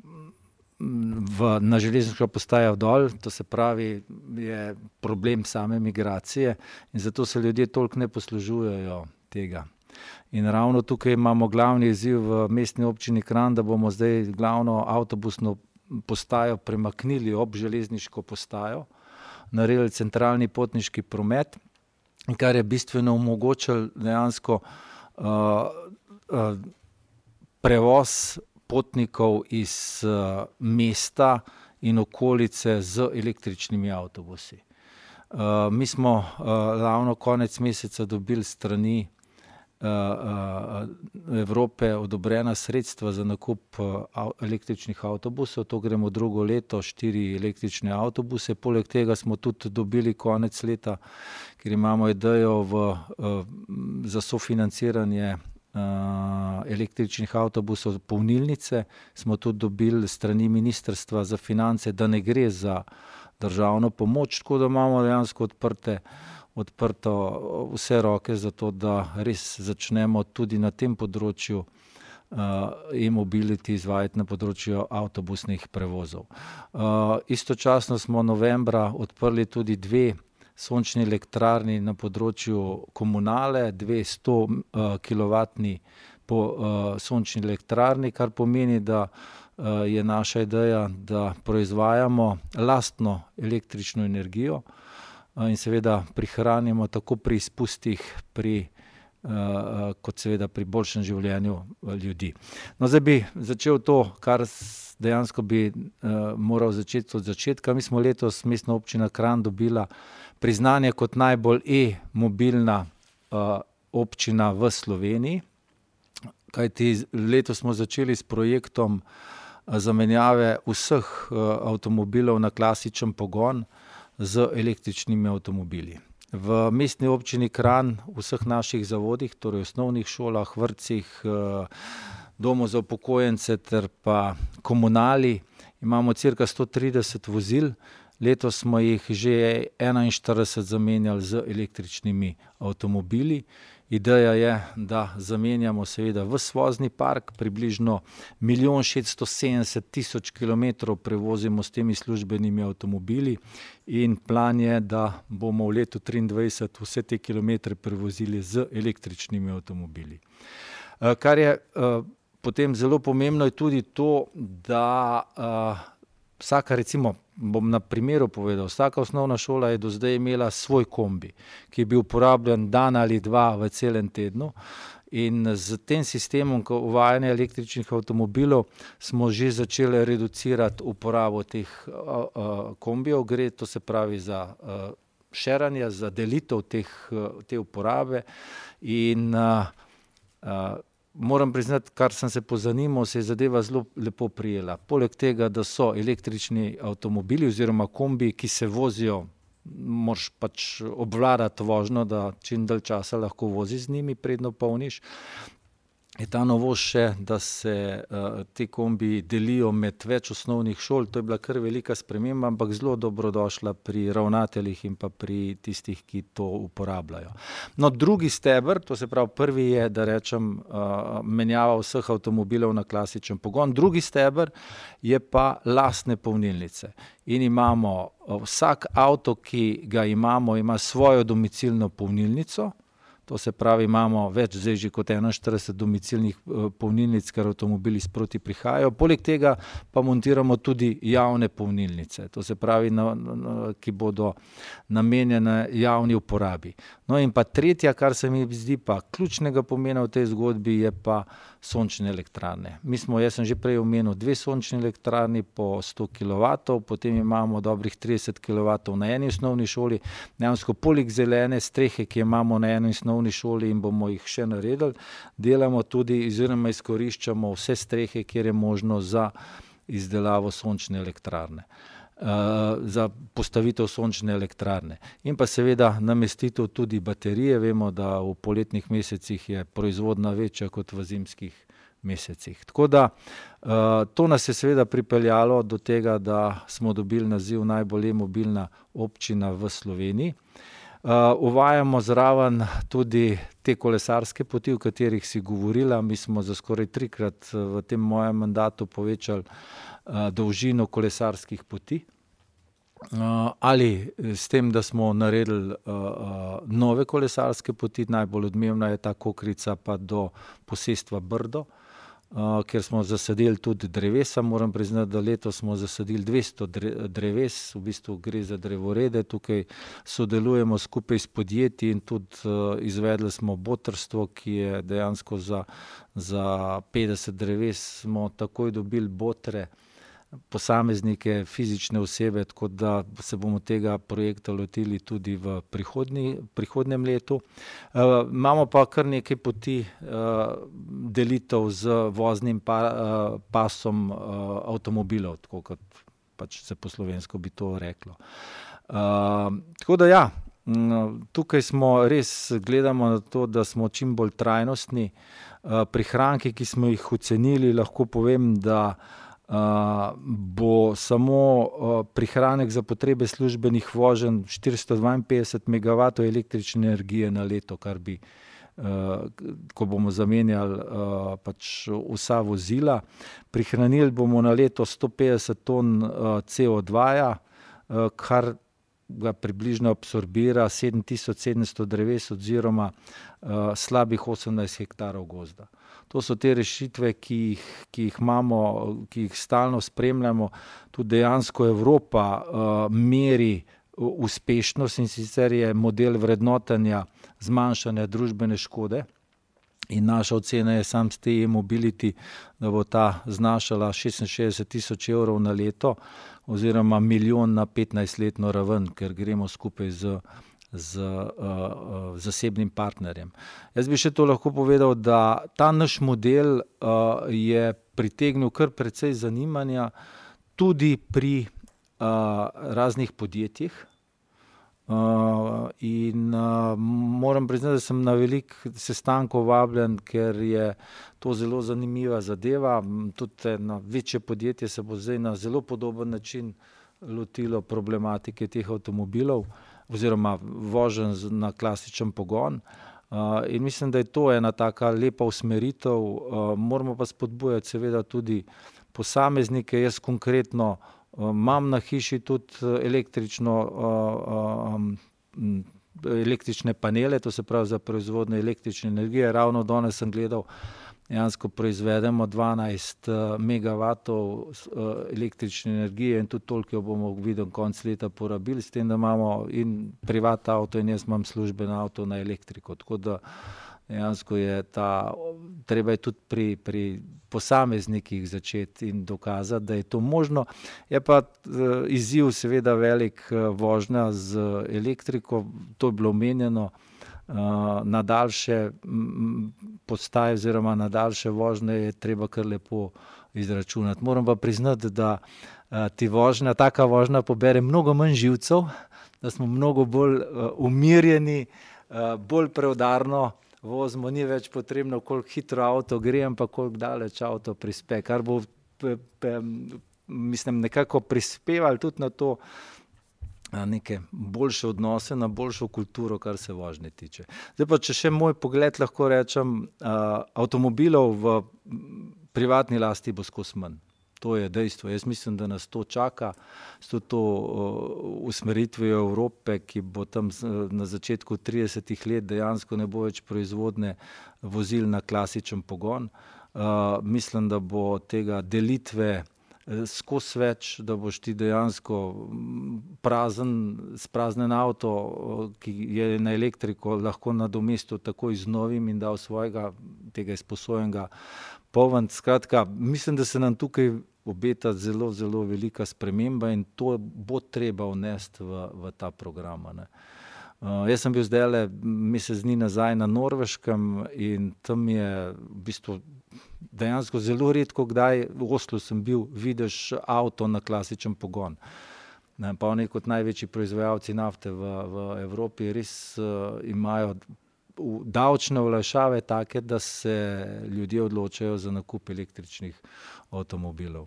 v, na železniško postajo dol, to se pravi, je problem same migracije in zato se ljudje toliko ne poslužujejo tega. In ravno tukaj imamo glavni izziv v mestni občini Kran, da bomo zdaj glavno avtobusno postajo premaknili ob železniško postajo, naredili centralni potniški promet, kar je bistveno omogočilo dejansko uh, uh, prevoz potnikov iz uh, mesta in okolice z električnimi avtobusi. Mi smo ravno konec meseca dobili strani Evrope odobrena sredstva za nakup električnih avtobusov, to gremo drugo leto, štiri električne avtobuse, poleg tega smo tudi dobili konec leta, ker imamo idejo v za sofinanciranje električnih avtobusov polnilnice, smo tudi dobili strani Ministrstva za finance, da ne gre za državno pomoč, tako da imamo dejansko odprte odprto vse roke za to, da res začnemo tudi na tem področju e-mobility izvajati na področju avtobusnih prevozov. Istočasno smo novembra odprli tudi dve sončni elektrarni na področju komunale, dve sto kilovatni sončni elektrarni, kar pomeni, da je naša ideja, da proizvajamo lastno električno energijo, in seveda prihranimo tako pri izpustih, pri kot seveda pri boljšem življenju ljudi. No, zdaj bi začel to, kar dejansko bi moral začeti od začetka, mi smo letos, Mestna občina Kranj dobila priznanje kot najbolj e-mobilna občina v Sloveniji, kajti letos smo začeli s projektom zamenjave vseh avtomobilov na klasičen pogon z električnimi avtomobili. V Mestni občini Kranj, v vseh naših zavodih, torej osnovnih šolah, vrtcih, domu za upokojence ter pa komunali, imamo sto trideset vozil, letos smo jih že enainštirideset zamenjali z električnimi avtomobili. Ideja je, da zamenjamo seveda ves vozni park, približno milijon šeststo sedemdeset tisoč kilometrov prevozimo s temi službenimi avtomobili in plan je, da bomo v letu triindvajset vse te kilometre prevozili z električnimi avtomobili. kar je potem zelo pomembno, je tudi to, da vsaka recimo, bom na primeru povedal, vsaka osnovna šola je do zdaj imela svoj kombi, ki je bil uporabljan dan ali dva v celem tednu, in s tem sistemom uvajanja električnih avtomobilov smo že začeli reducirati uporabo teh kombijev, gre, to se pravi za šeranje, za delitev teh, te uporabe. In moram priznati, kar sem se pozanimal, se je zadeva zelo lepo prijela. Poleg tega, da so električni avtomobili oziroma kombiji, ki se vozijo, moraš pač obvladati vožnjo, da čim dalj časa lahko voziš z njimi, preden polniš, je ta novost še, da se ti kombiji delijo med več osnovnih šol, to je bila kar velika sprememba, ampak zelo dobrodošla pri ravnateljih in pa pri tistih, ki to uporabljajo. No, drugi steber, to se pravi, prvi je, da rečem, menjava vseh avtomobilov na klasičen pogon, drugi steber je pa lastne polnilnice. In imamo, vsak avto, ki ga imamo, ima svojo domicilno polnilnico, to se pravi, imamo več zdaj že kot enainštirideset domicilnih polnilnic, ker avtomobili sproti prihajajo, poleg tega pa montiramo tudi javne polnilnice, to se pravi na, na, ki bodo namenjene javni uporabi. No, in pa tretja, kar se mi zdi pa ključnega pomena v tej zgodbi, je pa sončne elektrarne. Mi smo, jaz sem že prej omenil dve sončni elektrarni po sto kilovatov, potem imamo dobrih trideset kilovatov na eni osnovni šoli, dejansko poleg zelene strehe, ki jo imamo na eni osnovni šoli in bomo jih še naredili, delamo tudi oziroma izkoriščamo vse strehe, kjer je možno za izdelavo sončne elektrarne. za postavitev sončne elektrarne. In pa seveda namestitev tudi baterije, vemo, da v poletnih mesecih je proizvodnja večja kot v zimskih mesecih. Tako da to nas je seveda pripeljalo do tega, da smo dobili naziv najbolj e-mobilna občina v Sloveniji. Uvajamo zraven tudi te kolesarske poti, o katerih si govorila, mi smo za skoraj trikrat v tem mojem mandatu povečali dolžino kolesarskih poti. ali s tem, da smo naredili nove kolesarske poti, najbolj odmevna je ta Kokrica pa do posestva Brdo, kjer smo zasadili tudi drevesa, moram priznati, da letos smo zasadili dvesto dreves, v bistvu gre za drevorede, tukaj sodelujemo skupaj s podjetji in tudi izvedli smo botrstvo, ki je dejansko za za petdeset dreves smo takoj dobili botre, posameznike, fizične osebe, tako da se bomo tega projekta lotili tudi v prihodnji, prihodnjem letu. Uh, imamo pa kar nekaj poti uh, delitev z voznim pa, uh, pasom uh, avtomobilov, tako kot pač se po slovensko bi to reklo. Uh, tako da ja. Tukaj smo res gledamo na to, da smo čim bolj trajnostni. Prihranki, ki smo jih ocenili, lahko povem, da bo samo prihranek za potrebe službenih voženj 452 MW električne energije na leto, kar bi, ko bomo zamenjali pač vsa vozila. Prihranili bomo na leto 150 ton CO2, -ja, kar ga približno absorbira 7700 dreves oziroma slabih 18 hektarov gozda. To so te rešitve, ki jih, ki jih imamo, ki jih stalno spremljamo. Tudi dejansko Evropa uh, meri uspešnost in sicer je model vrednotenja zmanjšanja družbene škode. In naša ocena je, sam s tem mobility, da bo ta znašala 66 tisoč evrov na leto, oziroma milijon na 15-letno raven, ker gremo skupaj z z uh, zasebnim partnerjem. Jaz bi še to lahko povedal, da ta naš model uh, je pritegnil kar precej zanimanja tudi pri uh, raznih podjetjih. Uh, in uh, moram priznati, da sem na velik sestankov vabljen, ker je to zelo zanimiva zadeva. Tudi na večje podjetje se bo zdaj na zelo podoben način lotilo problematike teh avtomobilov. Uh, oziroma vožen na klasičen pogon. Uh, in mislim, da je to ena taka lepa usmeritev. Uh, moramo pa spodbujati, seveda, tudi posameznike. Jaz konkretno uh, imam na hiši tudi električno, uh, um, električne panele, to se pravi za proizvodnjo električne energije. Ravno danes sem gledal dejansko proizvedemo 12 uh, megavatov uh, električne energije in tudi toliko bomo videli konc leta porabili, s tem, da imamo in privat avto in jaz imam služben avto na elektriko. Tako da dejansko je ta, treba je tudi pri, pri posameznikih začeti in dokazati, da je to možno. Je pa uh, izziv seveda velik vožnja z elektriko, to je bilo omenjeno. Uh, na daljše postaje, oziroma na daljše vožnje, je treba kar lepo izračunati. Moram pa priznati, da uh, ti vožnja, taka vožnja, pobere mnogo manj živcev, da smo mnogo bolj uh, umirjeni, uh, bolj preudarno vozimo, ni več potrebno, koliko hitro avto gre, ampak koliko daleč avto prispe, kar bo, pe, pe, mislim, nekako prispevalo tudi na to neke boljše odnose, na boljšo kulturo, kar se vožnje tiče. Zdaj pa, če še moj pogled lahko rečem, avtomobilov v privatni lasti bo skos manj. To je dejstvo. Jaz mislim, da nas to čaka s to, to usmeritvijo Evrope, ki bo tam na začetku 30-ih let dejansko ne bo več proizvodne vozil na klasičen pogon. Uh, mislim, da bo tega delitve skozi več, da boš ti dejansko prazen, spraznen avto, ki je na elektriko, lahko nadomestil takoj z novim in dal svojega tega izposojenega poln. Skratka, mislim, da se nam tukaj obeta zelo, zelo velika sprememba in to bo treba vnesti v, v ta program. Uh, jaz sem bil zdaj le mesec dni nazaj na Norveškem in tam je v bistvu dejansko zelo redko, kdaj v Oslu sem bil, vidiš avto na klasičen pogon. Ne, pa oni kot največji proizvajalci nafte v, v Evropi res uh, imajo davčne olajšave take, da se ljudje odločajo za nakup električnih avtomobilov.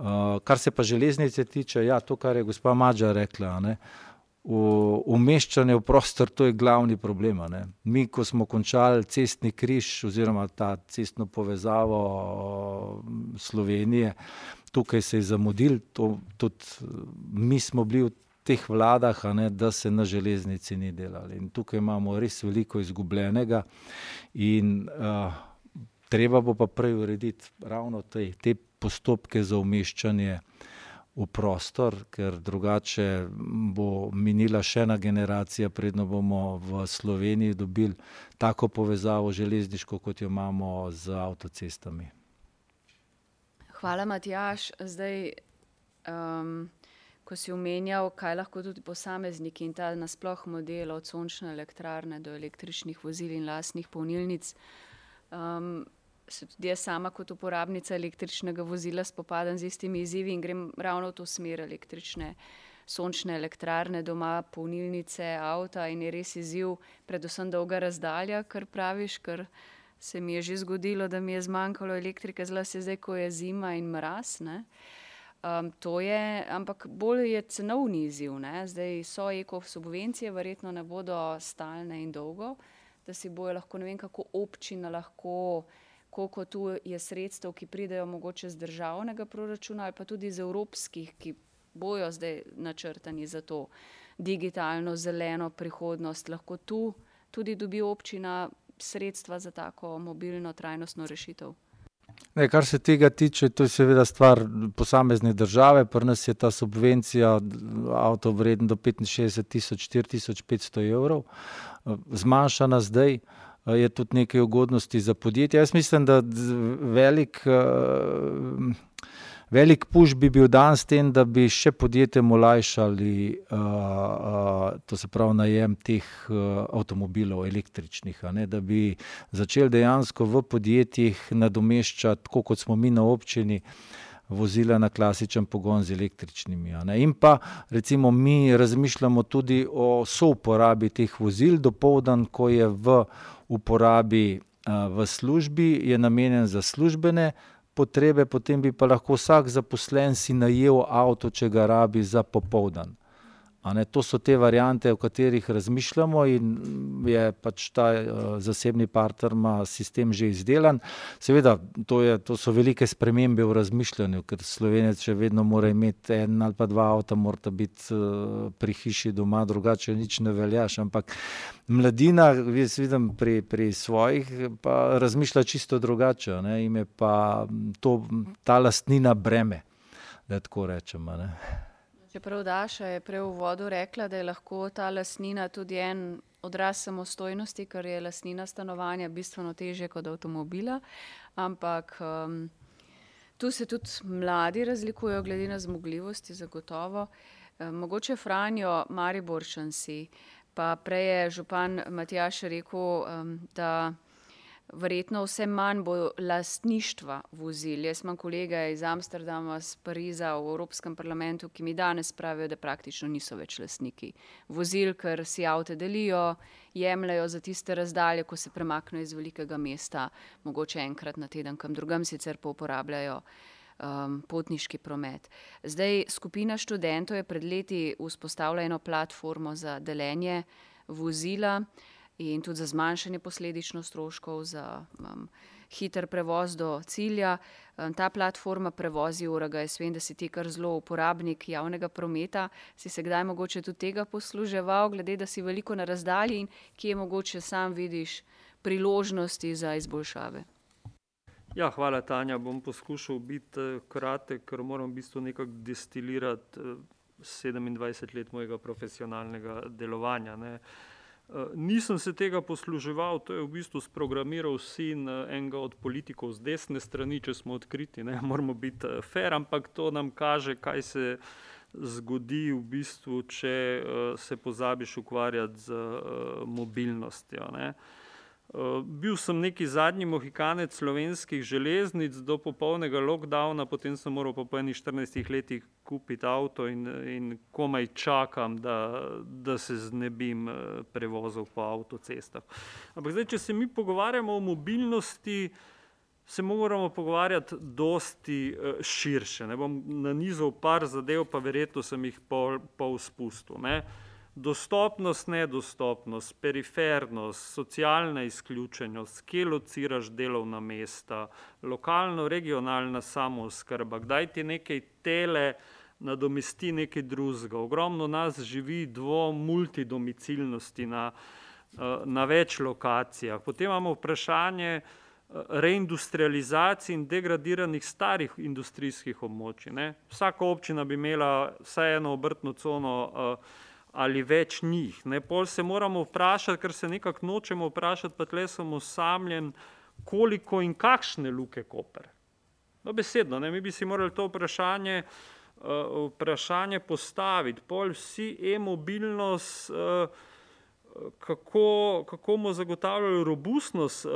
Uh, kar se pa železnice tiče, ja, to, kar je gospa Mađa rekla, ne, uh, umeščanje v prostor, to je glavni problem. Ne. Mi, ko smo končali cestni križ oziroma ta cestno povezavo Slovenije, tukaj se je zamudil, to, tudi mi smo bili v teh vladah, ne, da se na železnici ni delali. In tukaj imamo res veliko izgubljenega in uh, treba bo pa prej urediti ravno te, te postopke za umeščanje v prostor, ker drugače bo minila še ena generacija, predno bomo v Sloveniji dobili tako povezavo železniško, kot jo imamo z avtocestami. Hvala, Matjaš. Zdaj Um, ko si omenjal, kaj lahko tudi posamezniki in ta nasploh model od sončne elektrarne do električnih vozil in lastnih polnilnic. Um, se tudi jaz sama kot uporabnica električnega vozila spopadam z istimi izzivi in grem ravno v to smer električne sončne elektrarne doma, polnilnice, avta in je res izziv, predvsem dolga razdalja, kar praviš, ker se mi je že zgodilo, da mi je zmanjkalo elektrike, zlasti zdaj, ko je zima in mraz. Um, to je, ampak bolj je cenovni izziv. Ne? Zdaj so eko subvencije, verjetno ne bodo stalne in dolgo, da si bojo lahko ne vem, kako občina lahko koliko tu je sredstev, ki pridejo mogoče z državnega proračuna ali pa tudi iz evropskih, ki bojo zdaj načrtani za to digitalno, zeleno prihodnost. Lahko tu tudi dobi občina sredstva za tako mobilno, trajnostno rešitev. Ne, kar se tega tiče, to je seveda stvar posamezne države. Pri nas je ta subvencija avto vreden do 65 tisoč, 4500 evrov, zmanjšana zdaj je tudi nekaj ugodnosti za podjetje. Jaz mislim, da velik, velik puš bi bil dan s tem, da bi še podjetjem olajšali, to se pravi, najem teh avtomobilov električnih, ne, da bi začeli dejansko v podjetjih nadomeščati, tako kot smo mi na občini, vozila na klasičen pogon z električnimi. In pa recimo mi razmišljamo tudi o souporabi teh vozil, dopoldan, ko je v uporabi v službi, je namenjen za službene potrebe, potem bi pa lahko vsak zaposlen si najel avto, če ga rabi za popoldan. Ne, to so te variante, o katerih razmišljamo, in je pač ta uh, zasebni partner, ima sistem že izdelan. Seveda, to, je, to so velike spremembe v razmišljanju, ker slovenec še vedno mora imeti en ali pa dva avta, mora biti uh, pri hiši doma, drugače nič ne veljaš. Ampak mladina, jaz vidim pri, pri svojih, pa razmišlja čisto drugače. Ne, ime pa to, ta lastnina breme, da tako rečemo. Čeprav Daša je prej v vodu rekla, da je lahko ta lasnina tudi en odraz samostojnosti, ker je lasnina stanovanja bistveno teže kot avtomobila. Ampak um, tu se tudi mladi razlikujejo glede na zmogljivosti, zagotovo. Um, mogoče Franjo Mariborčansi, pa prej je župan Matjaš rekel, um, da verjetno vse manj bo lastništva vozil. Jaz imam kolege iz Amsterdama, iz Pariza v Evropskem parlamentu, ki mi danes pravijo, da praktično niso več lastniki vozil, ker si avto delijo, jemljajo za tiste razdalje, ko se premaknejo iz velikega mesta, mogoče enkrat na teden, kam drugam sicer pa uporabljajo. Um, potniški promet. Zdaj, skupina študentov je pred leti vzpostavila eno platformo za deljenje vozila, uh, in tudi za zmanjšanje posledično stroškov, za um, hiter prevoz do cilja. Um, ta platforma prevozi uraga. Jaz vem, da si ti kar zelo uporabnik javnega prometa. Si se kdaj mogoče tudi tega posluževal, glede da si veliko na razdalji in kje mogoče sam vidiš priložnosti za izboljšave. Ja, hvala, Tanja. Bom poskušal biti eh, kratek, ker moram v bistvu nekako destilirati 27 eh, let mojega profesionalnega delovanja. Ne. Eh, nisem se tega posluževal, to je v bistvu sprogramiral sin eh, enega od politikov z desne strani, če smo odkriti, ne moramo biti eh, fair, ampak to nam kaže, kaj se zgodi v bistvu, če se pozabiš ukvarjati z mobilnostjo. Ne. Bil sem neki zadnji mohikanec slovenskih železnic do popolnega lockdowna, potem sem moral po enih 14 letih kupiti avto in, in komaj čakam, da, da se znebim eh, prevozov po avtocestah. Ampak zdaj, če se mi pogovarjamo o mobilnosti, se moramo pogovarjati dosti eh, širše. Ne bom nanizal par zadev, pa verjetno sem jih pol, pol spustil. Ne dostopnost, nedostopnost, perifernost, socialna izključenost, kje lociraš delovna mesta, lokalno, regionalna samooskrba, kdaj ti nekaj tele nadomesti nekaj drugega. Ogromno nas živi dvo multidomicilnosti na, na več lokacijah. Potem imamo vprašanje eh, reindustrializacije in degradiranih starih industrijskih območij. Ne. Vsaka občina bi imela vsaj eno obrtno cono uh, ali več njih. Ne, pol se moramo vprašati, ker se nekako nočemo vprašati, pa tle sem osamljen, koliko in kakšne luke Koper. No, besedno, ne, mi bi si morali to vprašanje vprašanje postaviti. Pol vsi e-mobilnost, kako, kako bomo zagotavljali robustnost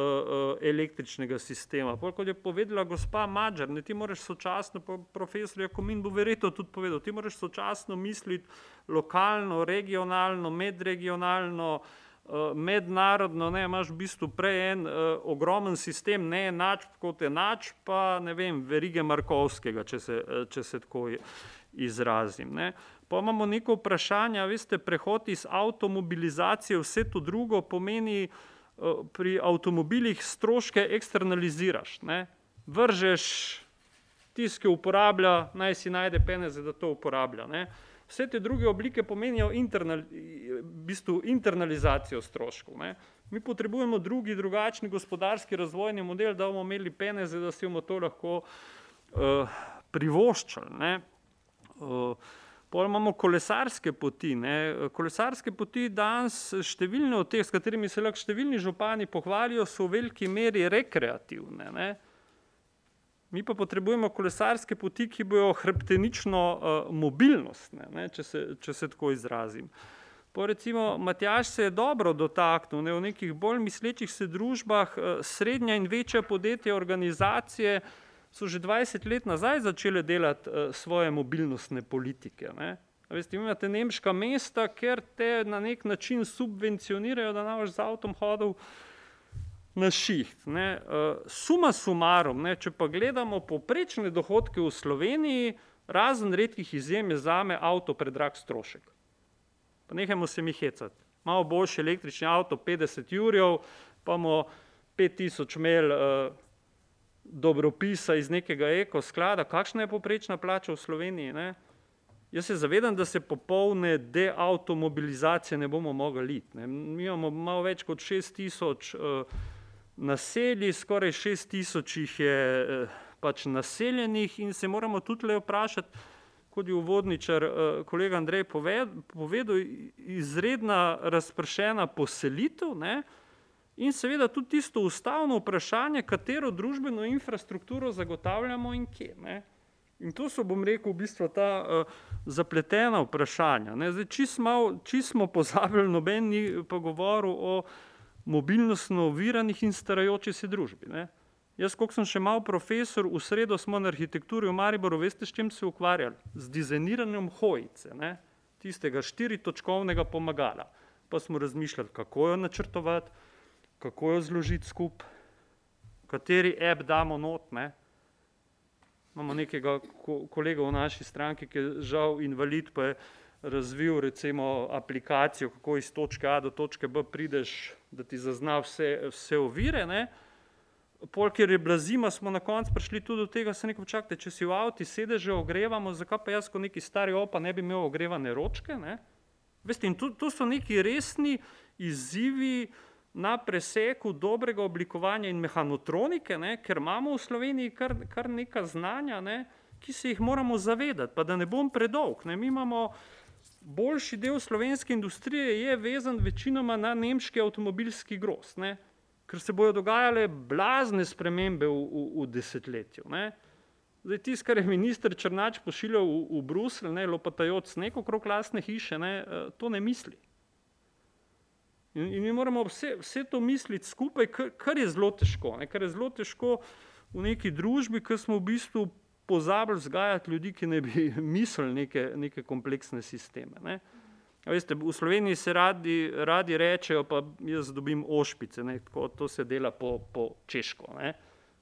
električnega sistema. Pol, kot je povedala gospa Mađar, ne, ti moraš sočasno, profesor Jakomin bo verjetno tudi povedal, ti moraš sočasno misliti lokalno, regionalno, medregionalno, mednarodno, ne, imaš v bistvu prej en ogromen sistem neenačb kot enačb, pa ne vem, verige Markovskega, če se, če se tako izrazim, ne. Pol imamo neko vprašanje, veste, prehod iz avtomobilizacije vse to drugo pomeni, pri avtomobilih stroške eksternaliziraš, ne. Vržeš, tisti, ki uporablja, naj si najde peneze, da to uporablja, ne. Vse te druge oblike pomenijo v bistvu internalizacijo stroškov, ne. Mi potrebujemo drugi, drugačen gospodarski razvojni model, da bomo imeli peneze, da si bomo to lahko privoščili, ne. Pol imamo kolesarske poti, ne. Kolesarske poti danes, številne od teh, s katerimi se lahko številni župani pohvalijo, so v veliki meri rekreativne, ne. Mi pa potrebujemo kolesarske poti, ki bojo hrbtenično mobilnostne, ne, če se, če se tako izrazim. Pol recimo Matjaž se je dobro dotaknil, ne, v nekih bolj mislečih se družbah srednja in večja podjetja, organizacije so že dvajset let nazaj začele delati svoje mobilnostne politike, ne. A veste, imate nemška mesta, ker te na neki način subvencionirajo, da ne boš z avtom hodil na šiht, ne. Suma sumarum, ne, če pa gledamo povprečne dohodke v Sloveniji, razen redkih izjem, je zame avto predrag strošek. Pa nehajmo se mi hecati. Malo boljši električni avto petdeset jurjev, pa bomo pet tisoč imeli dobropisa iz nekega Eko sklada. Kakšna je povprečna plača v Sloveniji, ne? Jaz se zavedam, da se popolne deavtomobilizacije ne bomo mogli iti. Mi imamo malo več kot šest tisoč naselij, skoraj šest tisoč jih je pač naseljenih in se moramo tulele vprašati, kot je uvodničar kolega Andrej povedal, izredna razpršena poselitev, ne, in seveda tudi tisto ustavno vprašanje, katero družbeno infrastrukturo zagotavljamo in kje, ne. In to so, bom rekel, v bistvu ta zapletena vprašanja, ne. Zdaj čisto čisto smo pozabili, noben ni pa govoril o mobilnostno oviranih in starajoči se družbi, ne. Jaz, koliko sem še malo profesor, v sredo smo na arhitekturi v Mariboru, veste, s čim se ukvarjali? Z dizajniranjem hojice, ne. Tistega štiritočkovnega pomagala. Pa smo razmišljali, kako jo načrtovati, kako jo zložiti skupaj, kateri app damo not, ne. Imamo nekega kolega v naši stranki, ki je žal invalid, pa je razvil recimo aplikacijo, kako iz točke A do točke B prideš, da ti zazna vse, vse ovire, ne. Pol, ker je bila zima, smo na koncu prišli tudi do tega, sem rekel: "Čakajte, če si v avtu sedeže ogrevamo, zakaj pa jaz kot neki stari opa ne bi imel ogrevane ročke, ne?" Veste, in to, to so neki resni izzivi na preseku dobrega oblikovanja in mehanotronike, ne, ker imamo v Sloveniji kar, kar nekaj znanja, ne, ki se jih moramo zavedati. Pa da ne bom predolg, ne, mi imamo boljši del slovenske industrije je vezan večinoma na nemški avtomobilski grozd, ne, ker se bojo dogajale blazne spremembe v, v, v desetletju, ne. Zdaj tisto, kar je minister Černač pošiljal v, v Bruselj, ne, lopotajoč sneg okrog lastne hiše, ne, to ne misli. In, in mi moramo vse, vse to misliti skupaj, kar, kar je zelo težko, ne, kar je zelo težko v neki družbi, ko smo v bistvu pozabili vzgajati ljudi, ki naj bi mislili neke, neke kompleksne sisteme, ne. Veste, v Sloveniji se radi, radi rečejo, pa jaz dobim ošpice, ne, tako, to se dela po, po češko, ne.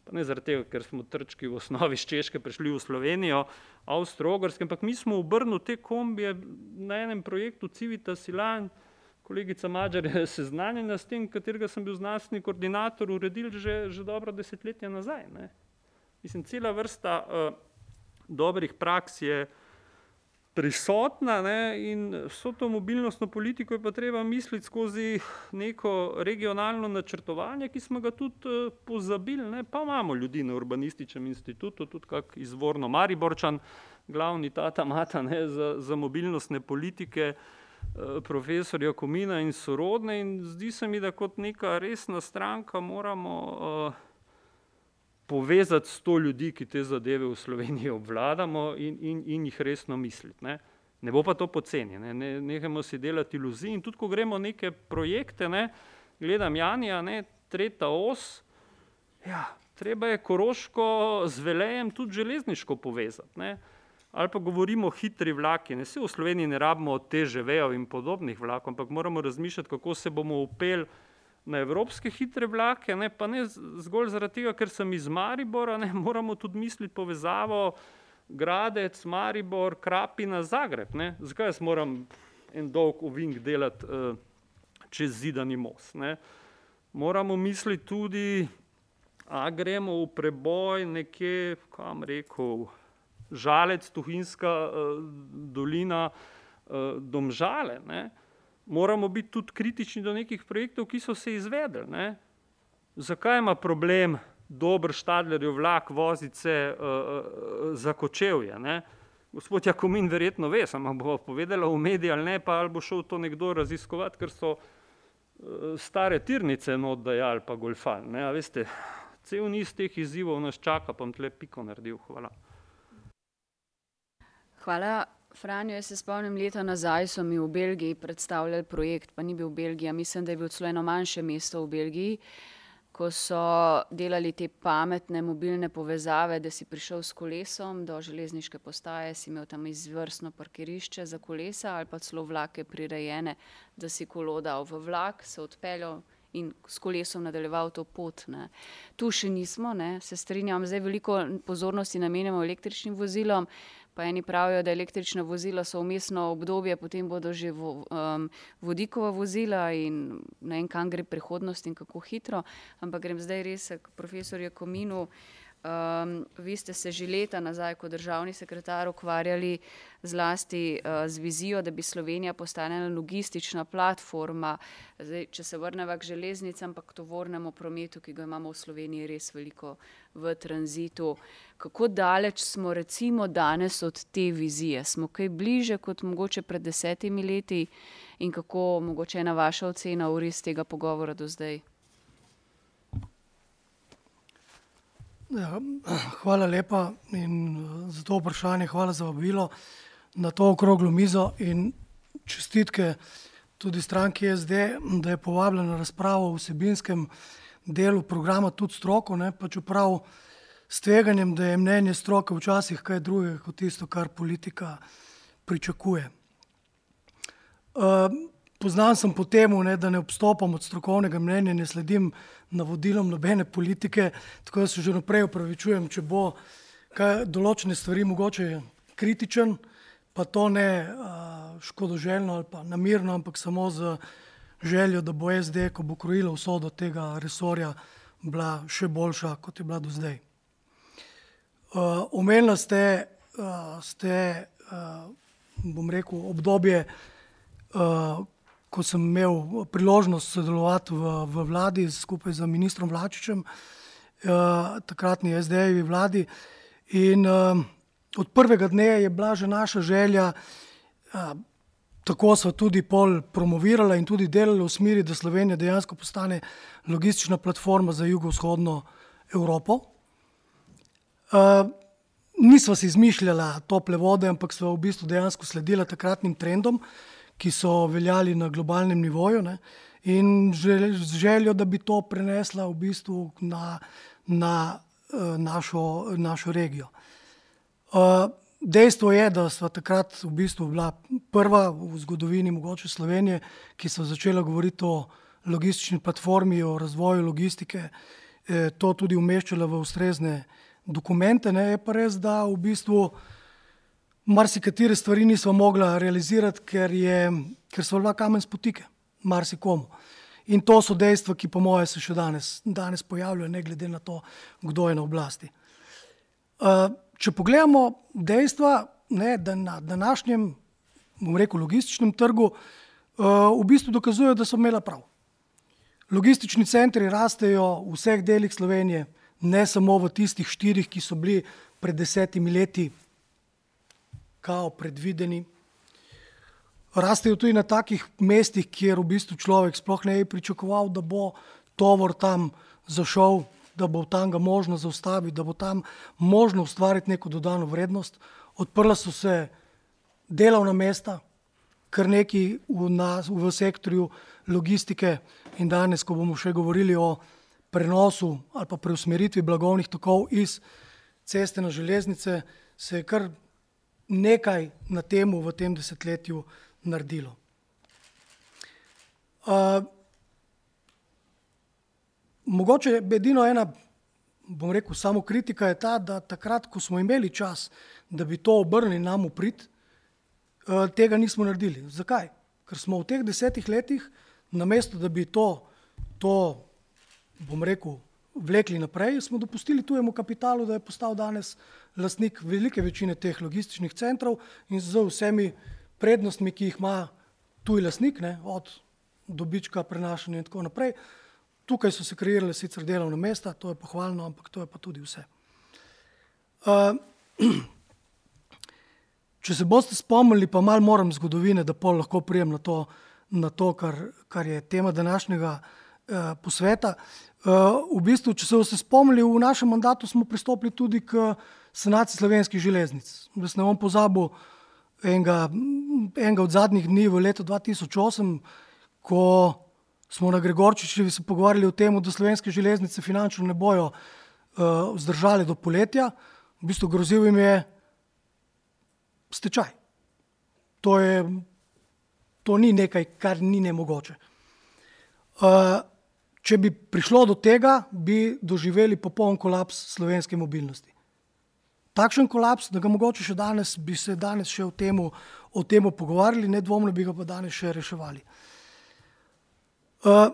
Pa ne zaradi tega, ker smo trčki v osnovi s Češke prišli v Slovenijo, Avstro-Ogrske, ampak mi smo obrnili te kombije na enem projektu Civitas Silan, kolegica Madžar je seznanjena s tem, katerega sem bil znanstveni koordinator, uredili že, že dobro desetletje nazaj, ne. Mislim, cela vrsta dobrih praks je prisotna, ne, in vso to mobilnostno politiko je pa treba misliti skozi neko regionalno načrtovanje, ki smo ga tudi pozabili, ne, pa imamo ljudi na Urbanističnem inštitutu, tudi kak izvorno Mariborčan, glavni tata mata, ne, za, za mobilnostne politike, profesor Jakomina in sorodne, in zdi se mi, da kot neka resna stranka moramo povezati sto ljudi, ki te zadeve v Sloveniji obvladamo in, in, in jih resno misliti. Ne. ne bo pa to poceni, ne. ne, nehajmo si delati iluzij in tudi, ko gremo neke projekte, ne, gledam Janja, ne, tretja os, ja, treba je Koroško z Velejem tudi železniško povezati. Ne. Ali pa govorimo o hitri vlaki. Ne. Vse v Sloveniji ne rabimo teže vejo in podobnih vlakov, ampak moramo razmišljati, kako se bomo upeli na evropske hitre vlake, ne, pa ne zgolj zaradi tega, ker sem iz Maribora, ne, moramo tudi misliti povezavo Gradec, Maribor, Krapina, Zagreb. Ne. Zakaj jaz moram en dolg ovink delati uh, čez zidani most? Ne. Moramo misliti tudi, a gremo v preboj nekje, kam rekel, Žalec, Tuhinska uh, dolina, uh, Domžale. Ne moramo biti tudi kritični do nekih projektov, ki so se izvedli. Ne? Zakaj ima problem dober štadlerjev vlak vozice uh, uh, za kočevje? Ne? Gospod Jakomin verjetno ve, samo bo povedala v mediji ali ne, pa ali bo šel to nekdo raziskovati, ker so uh, stare tirnice not dajali pa golfal. Ne? A veste, cel niz teh izzivov nas čaka, pa bom tle piko naredil. Hvala. Hvala. Franjo, jaz se spomnim, leta nazaj so mi v Belgiji predstavljali projekt, pa ni bil v Belgiji, mislim, da je bil celo eno manjše mesto v Belgiji, ko so delali te pametne mobilne povezave, da si prišel s kolesom do železniške postaje, si imel tam izvrstno parkirišče za kolesa ali pa celo vlake prirejene, da si kolo dal v vlak, se odpeljal in s kolesom nadaljeval to pot. Ne. Tu še nismo, ne. se strinjam, zdaj veliko pozornosti namenjamo električnim vozilom, pa eni pravijo, da električna vozila so umestno obdobje, potem bodo že vo, um, vodikova vozila in ne vem, kam gre prihodnost in kako hitro. Ampak grem zdaj res k profesorju Kominu. Um, vi ste se že leta nazaj kot državni sekretar ukvarjali zlasti uh, z vizijo, da bi Slovenija postala logistična platforma. Zdaj, če se vrnemo k železnicam, pa k tovornemu prometu, ki ga imamo v Sloveniji res veliko v tranzitu. Kako daleč smo recimo danes od te vizije? Smo kaj bliže kot mogoče pred desetimi leti in kako mogoče ena vaša ocena v res tega pogovora do zdaj? Ja, hvala lepa in za to vprašanje, hvala za vabilo na to okroglo mizo in čestitke tudi stranki SD, da je povabljena na razpravo v vsebinskem delu programa tudi stroko, ne, pa čeprav s tveganjem, da je mnenje stroke včasih kaj drugega kot tisto, kar politika pričakuje. Uh, poznan sem po tem, da ne obstopam od strokovnega mnenja, ne sledim navodilom nobene politike, tako da se že naprej upravičujem, če bo kaj določene stvari mogoče kritičen, pa to ne uh, škodoželjno ali pa namirno, ampak samo z željo, da bo SD, ko bo krojila vso do tega resorja, bila še boljša, kot je bila do zdaj. Uh, omenila ste, uh, ste uh, bom rekel, obdobje, uh, ko sem imel priložnost sodelovati v, v vladi skupaj z ministrom Vlačičem, uh, takratni SD-jevi vladi. In uh, od prvega dne je bila že naša želja, uh, tako so tudi pol promovirala in tudi delala v smeri, da Slovenija dejansko postane logistična platforma za jugovzhodno Evropo. Uh, nisva si izmišljala tople vode, ampak sva v bistvu dejansko sledila takratnim trendom. Ki so veljali na globalnem nivoju, ne, in z željo, da bi to prenesla v bistvu na, na uh, našo, našo regijo. Uh, dejstvo je, da smo takrat v bistvu bila prva v zgodovini mogoče Slovenije, ki so začela govoriti o logistični platformi, o razvoju logistike, eh, to tudi umeščala v ustrezne dokumente. Ne, je pa res, da v bistvu marsikatere stvari nismo mogli realizirati, ker, je, ker so bila kamen spotike, marsikomu. In to so dejstva, ki po mojem se še danes, danes pojavljajo, ne glede na to, kdo je na oblasti. Uh, če pogledamo dejstva, ne, da na današnjem, bom rekel, logističnem trgu, uh, v bistvu dokazujejo, da so imela prav. Logistični centri rastejo v vseh delih Slovenije, ne samo v tistih štirih, ki so bili pred desetimi leti kao predvideni. Rastejo tudi na takih mestih, kjer v bistvu človek sploh ne bi pričakoval, da bo tovor tam zašel da bo tam ga možno zaustaviti, da bo tam možno ustvariti neko dodano vrednost. Odprla so se delovna mesta, kar neki v, nas, v sektorju logistike in danes, ko bomo še govorili o prenosu ali pa preusmeritvi blagovnih tokov iz ceste na železnice, se je kar nekaj na temu v tem desetletju naredilo. Uh, mogoče je edino ena, bom rekel, samo kritika je ta, da takrat, ko smo imeli čas, da bi to obrnili nam uprit, uh, tega nismo naredili. Zakaj? Ker smo v teh desetih letih, namesto da bi to, to bom rekel, vlekli naprej, smo dopustili tujemu kapitalu, da je postal danes lastnik velike večine teh logističnih centrov in z vsemi prednostmi, ki jih ima tuj lastnik, ne, od dobička, prenašanja in tako naprej. Tukaj so se kreirale sicer delovna mesta, to je pohvalno, ampak to je pa tudi vse. Uh, če se boste spomnili, pa malo moram zgodovine, da pol lahko prijem na to, na to kar, kar je tema današnjega uh, posveta. Uh, v bistvu, če se boste spomnili, v našem mandatu smo pristopili tudi k sanaciji slovenskih železnic. Jaz ne bom pozabil enega, enega od zadnjih dni v letu 2008, ko smo na Gregorčičevi se pogovarjali o tem, da slovenske železnice finančno ne bojo uh, vzdržali do poletja. V bistvu grozil jim je stečaj. To, je, to ni nekaj, kar ni nemogoče. Uh, če bi prišlo do tega, bi doživeli popoln kolaps slovenske mobilnosti. Takšen kolaps, da ga mogoče še danes, bi se danes še o tem, o tem pogovarjali, nedvomno bi ga pa danes še reševali. Uh,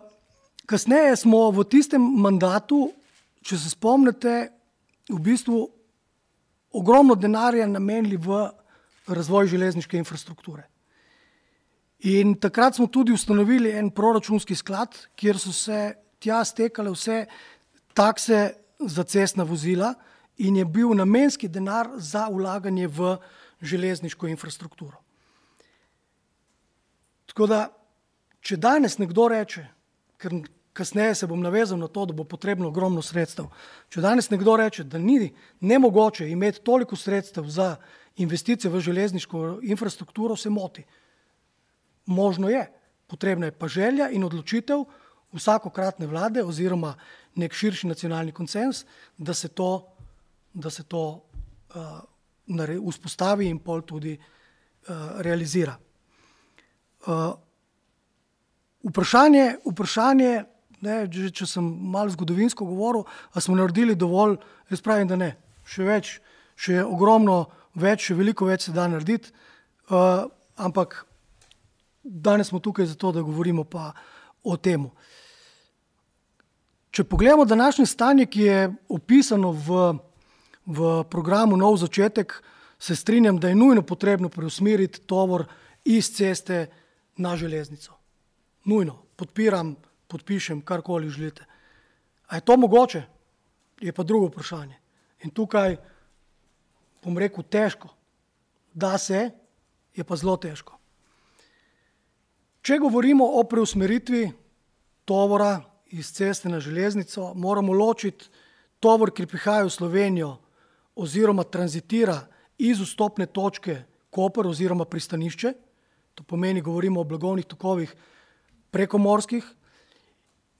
kasneje smo v tistem mandatu, če se spomnite, v bistvu ogromno denarja namenili v razvoj železniške infrastrukture. In takrat smo tudi ustanovili en proračunski sklad, kjer so se tja stekale vse takse za cestna vozila in je bil namenski denar za ulaganje v železniško infrastrukturo. Tako da, če danes nekdo reče, ker kasneje se bom navezal na to, da bo potrebno ogromno sredstev, če danes nekdo reče, da ni nemogoče imeti toliko sredstev za investicije v železniško infrastrukturo, se moti. Možno je, potrebna je pa želja in odločitev vsakokratne vlade oziroma nek širši nacionalni konsens, da se to, da se to uh, vzpostavi in pol tudi uh, realizira. Uh, vprašanje, vprašanje ne, če, če sem malo zgodovinsko govoril, ali smo naredili dovolj, jaz pravim, da ne. Še več, še ogromno več, še veliko več se da narediti, uh, ampak danes smo tukaj zato, da govorimo pa o tem. Če pogledamo današnje stanje, ki je opisano v, v programu Nov začetek, se strinjam, da je nujno potrebno preusmeriti tovor iz ceste na železnico. Nujno, podpiram, podpišem, karkoli želite. A je to mogoče? Je pa drugo vprašanje. In tukaj, bom rekel, težko. Da se, je pa zelo težko. Če govorimo o preusmeritvi tovora iz ceste na železnico, moramo ločiti tovor, ki prihaja v Slovenijo oziroma tranzitira iz vstopne točke Koper oziroma pristanišče, to pomeni, govorimo o blagovnih tokovih prekomorskih,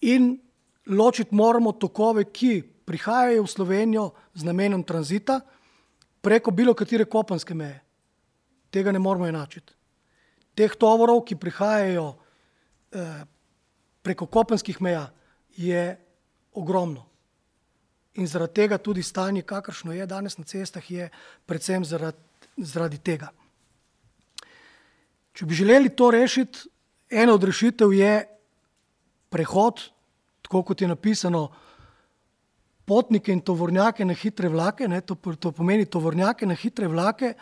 in ločiti moramo tokove, ki prihajajo v Slovenijo z namenom tranzita preko bilo katere kopenske meje. Tega ne moramo enačiti teh tovorov, ki prihajajo eh, preko kopenskih meja, je ogromno. In zaradi tega tudi stanje, kakršno je danes na cestah, je predvsem zaradi, zaradi tega. Če bi želeli to rešiti, ena od rešitev je prehod, tako kot je napisano, potnike in tovornjake na hitre vlake, ne, to, to pomeni tovornjake na hitre vlake,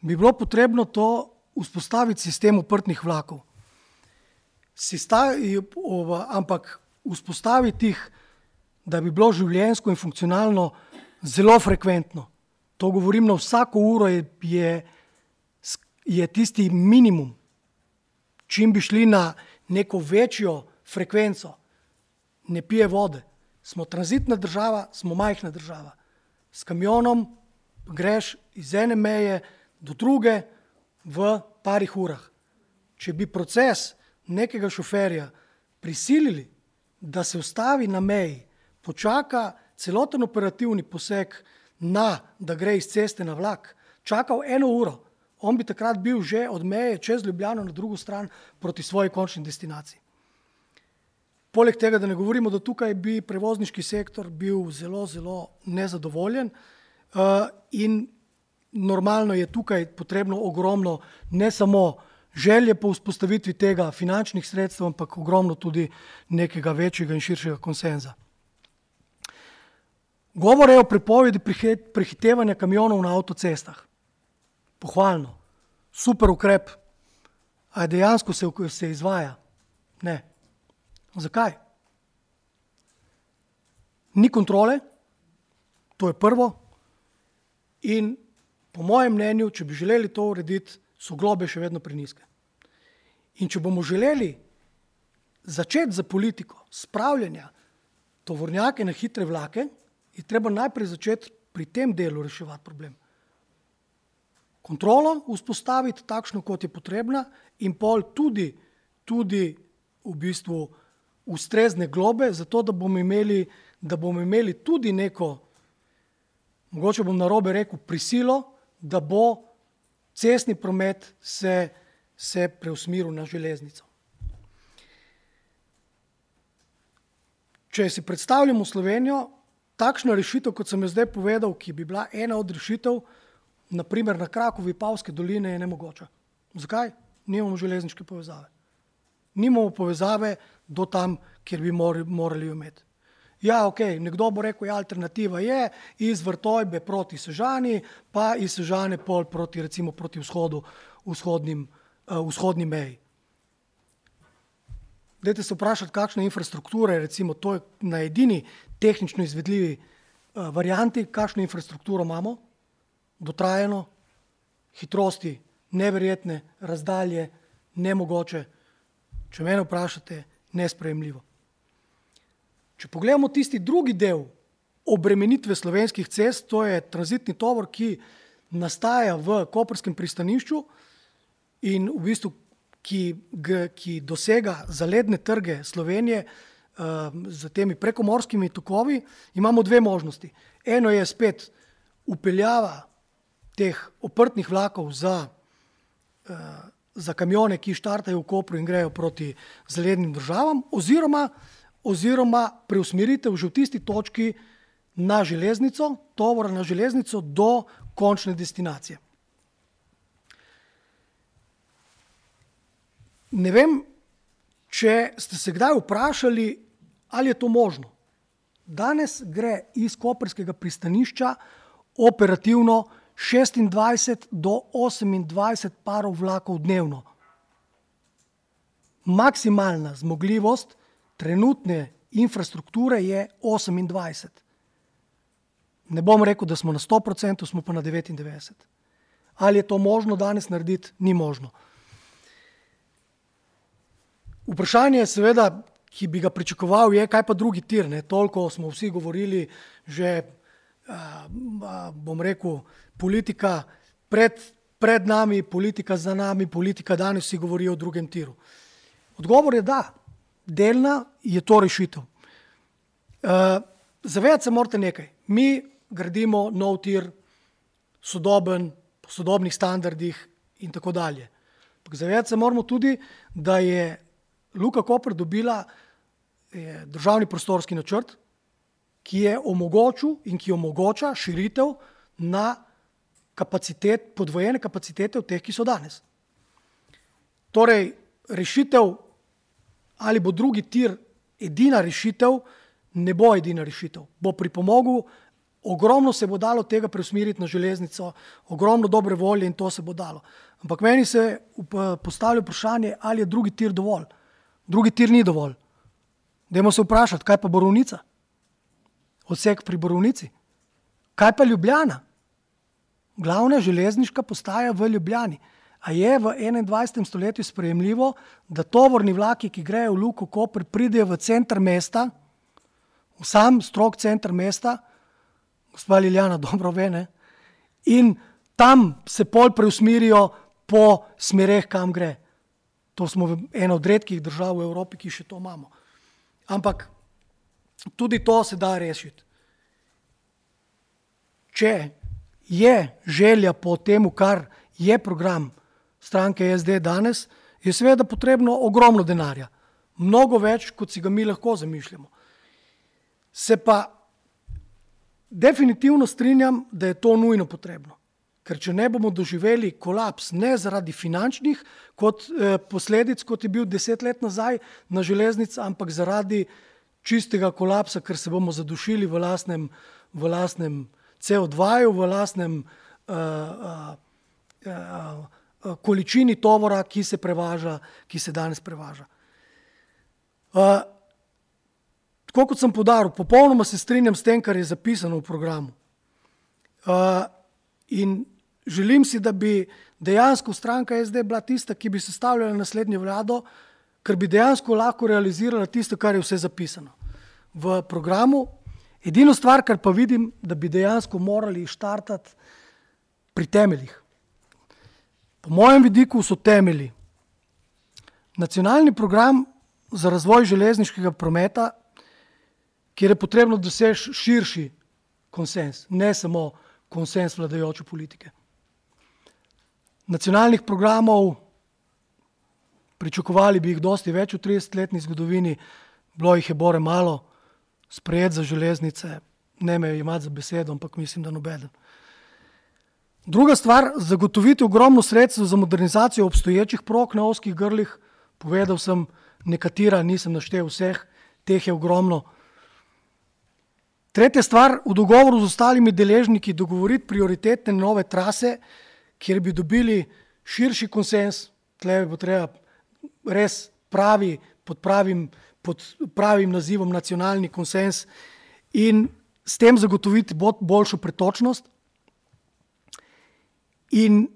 bi bilo potrebno to vzpostaviti sistem uprtnih vlakov. Sistavi, ampak vzpostaviti jih, da bi bilo življensko in funkcionalno zelo frekventno. To govorim na vsako uro, je, je, je tisti minimum. Čim bi šli na neko večjo frekvenco, ne pije vode, Smo tranzitna država, smo majhna država. S kamionom greš iz ene meje do druge v parih urah. Če bi proces nekega šoferja prisilili, da se ustavi na meji, počaka celoten operativni poseg, na, da gre iz ceste na vlak, čakal eno uro, on bi takrat bil že od meje čez Ljubljano na drugo stran proti svoji končni destinaciji. Poleg tega, da ne govorimo, da tukaj bi prevozniški sektor bil zelo, zelo nezadovoljen uh, in normalno je tukaj potrebno ogromno ne samo želje po vzpostavitvi tega finančnih sredstev, ampak ogromno tudi nekega večjega in širšega konsenza. Govore o prepovedi prehitevanja kamionov na avtocestah. Pohvalno, super ukrep, a dejansko se, se izvaja. Ne. Zakaj? Ni kontrole, to je prvo. In po mojem mnenju, če bi želeli to urediti, so globe še vedno preniske. In če bomo želeli začeti za politiko spravljanja tovornjake na hitre vlake, je treba najprej začeti pri tem delu reševati problem. Kontrolo vzpostaviti takšno, kot je potrebna, in pol tudi, tudi v bistvu ustrezne globe, zato da bomo imeli, da bomo imeli tudi neko, mogoče bom na robe rekel, prisilo, da bo cestni promet se, se preusmeril na železnico. Če si predstavljamo Slovenijo, takšna rešitev, kot sem jo zdaj povedal, ki bi bila ena od rešitev, naprimer na kraku Vipavske doline, je nemogoča. Zakaj? Nimamo železniške povezave. Nimamo povezave do tam, kjer bi morali imeti. Ja, ok, nekdo bo rekel, da ja, alternativa je iz vrtojbe proti Sežani, pa iz Sežane pol proti, recimo, proti vzhodu, vzhodnim, uh, vzhodni meji. Dajte se vprašati, kakšne infrastrukture, recimo, to je na edini tehnično izvedljivi uh, varianti, kakšno infrastrukturo imamo, dotrajeno, hitrosti, neverjetne, razdalje, nemogoče. Če me vprašate, nesprejemljivo. Če pogledamo tisti drugi del obremenitve slovenskih cest, to je tranzitni tovor, ki nastaja v Koperskem pristanišču in v bistvu, ki, ki dosega zaledne trge Slovenije z temi prekomorskimi tokovi, imamo dve možnosti. Eno je spet upeljava teh oprtnih vlakov za, za kamione, ki štartajo v Kopru in grejo proti zalednim državam, oziroma oziroma preusmeritev že v tisti točki na železnico, tovora na železnico do končne destinacije. Ne vem, če ste se kdaj vprašali, ali je to možno. Danes gre iz Koperskega pristanišča operativno 26 do 28 parov vlakov dnevno. Maksimalna zmogljivost trenutne infrastrukture je 28. Ne bom rekel, da smo na 100%, smo pa na 99%. Ali je to možno danes narediti? Ni možno. Vprašanje, seveda, ki bi ga pričakoval, je, kaj pa drugi tir. Ne? Toliko smo vsi govorili, že bom rekel, politika pred, pred nami, politika za nami, politika danes vsi govorijo o drugem tiru. Odgovor je da delna je to rešitev. Uh, Zavedati se morate nekaj. Mi gradimo nov tir, sodoben, po sodobnih standardih in tako dalje. Zavedati se moramo tudi, da je Luka Koper dobila je, državni prostorski načrt, ki je omogočil in ki omogoča širitev na kapacitet, podvojene kapacitete od teh, ki so danes. Torej, rešitev ali bo drugi tir edina rešitev, ne bo edina rešitev. Bo pripomogel, ogromno se bo dalo tega preusmeriti na železnico, ogromno dobre volje in to se bo dalo. Ampak meni se postavlja vprašanje, ali je drugi tir dovolj. Drugi tir ni dovolj. Dajmo se vprašati, kaj pa borovnica? Odsek pri borovnici. Kaj pa Ljubljana? Glavna železniška postaja v Ljubljani. A je v 21. stoletju sprejemljivo, da tovorni vlaki, ki grejo v Luko Koper, pridejo v center mesta, v sam strok center mesta, gospa Liljana dobro ve, ne? in tam se pol preusmerijo po smereh, kam gre. To smo ena od redkih držav v Evropi, ki še to imamo. Ampak tudi to se da rešiti. Če je želja po tem, kar je program stranke SD danes, je seveda potrebno ogromno denarja. Mnogo več, kot si ga mi lahko zamišljamo. Se pa definitivno strinjam, da je to nujno potrebno. Ker če ne bomo doživeli kolaps, ne zaradi finančnih kot, eh, posledic, kot je bil deset let nazaj na železnici, ampak zaradi čistega kolapsa, ker se bomo zadušili v lastnem, v lastnem CO2, v lastnem uh, uh, uh, količini tovora, ki se prevaža, ki se danes prevaža. Uh, tako kot sem podaril, popolnoma se strinjam s tem, kar je zapisano v programu. Uh, in želim si, da bi dejansko stranka SD bila tista, ki bi sestavljala naslednjo vlado, ker bi dejansko lahko realizirala tisto, kar je vse zapisano v programu. Edino stvar, kar pa vidim, da bi dejansko morali štartati pri temeljih. Po mojem vidiku so temelji. Nacionalni program za razvoj železniškega prometa, kjer je potrebno doseči širši konsens, ne samo konsens vladajoče politike nacionalnih programov, pričakovali bi jih dosti več v 30-letni zgodovini, bilo jih je bore malo, sprejet za železnice, ne me imati za besedo, ampak mislim, da nobeden. Druga stvar, zagotoviti ogromno sredstev za modernizacijo obstoječih prog na oskih grlih, povedal sem nekatera, nisem naštel vseh, teh je ogromno. Tretja stvar, v dogovoru z ostalimi deležniki dogovoriti prioritetne nove trase, kjer bi dobili širši konsens, tle bo treba res pravi, pod pravim, pod pravim nazivom nacionalni konsens in s tem zagotoviti boljšo pretočnost in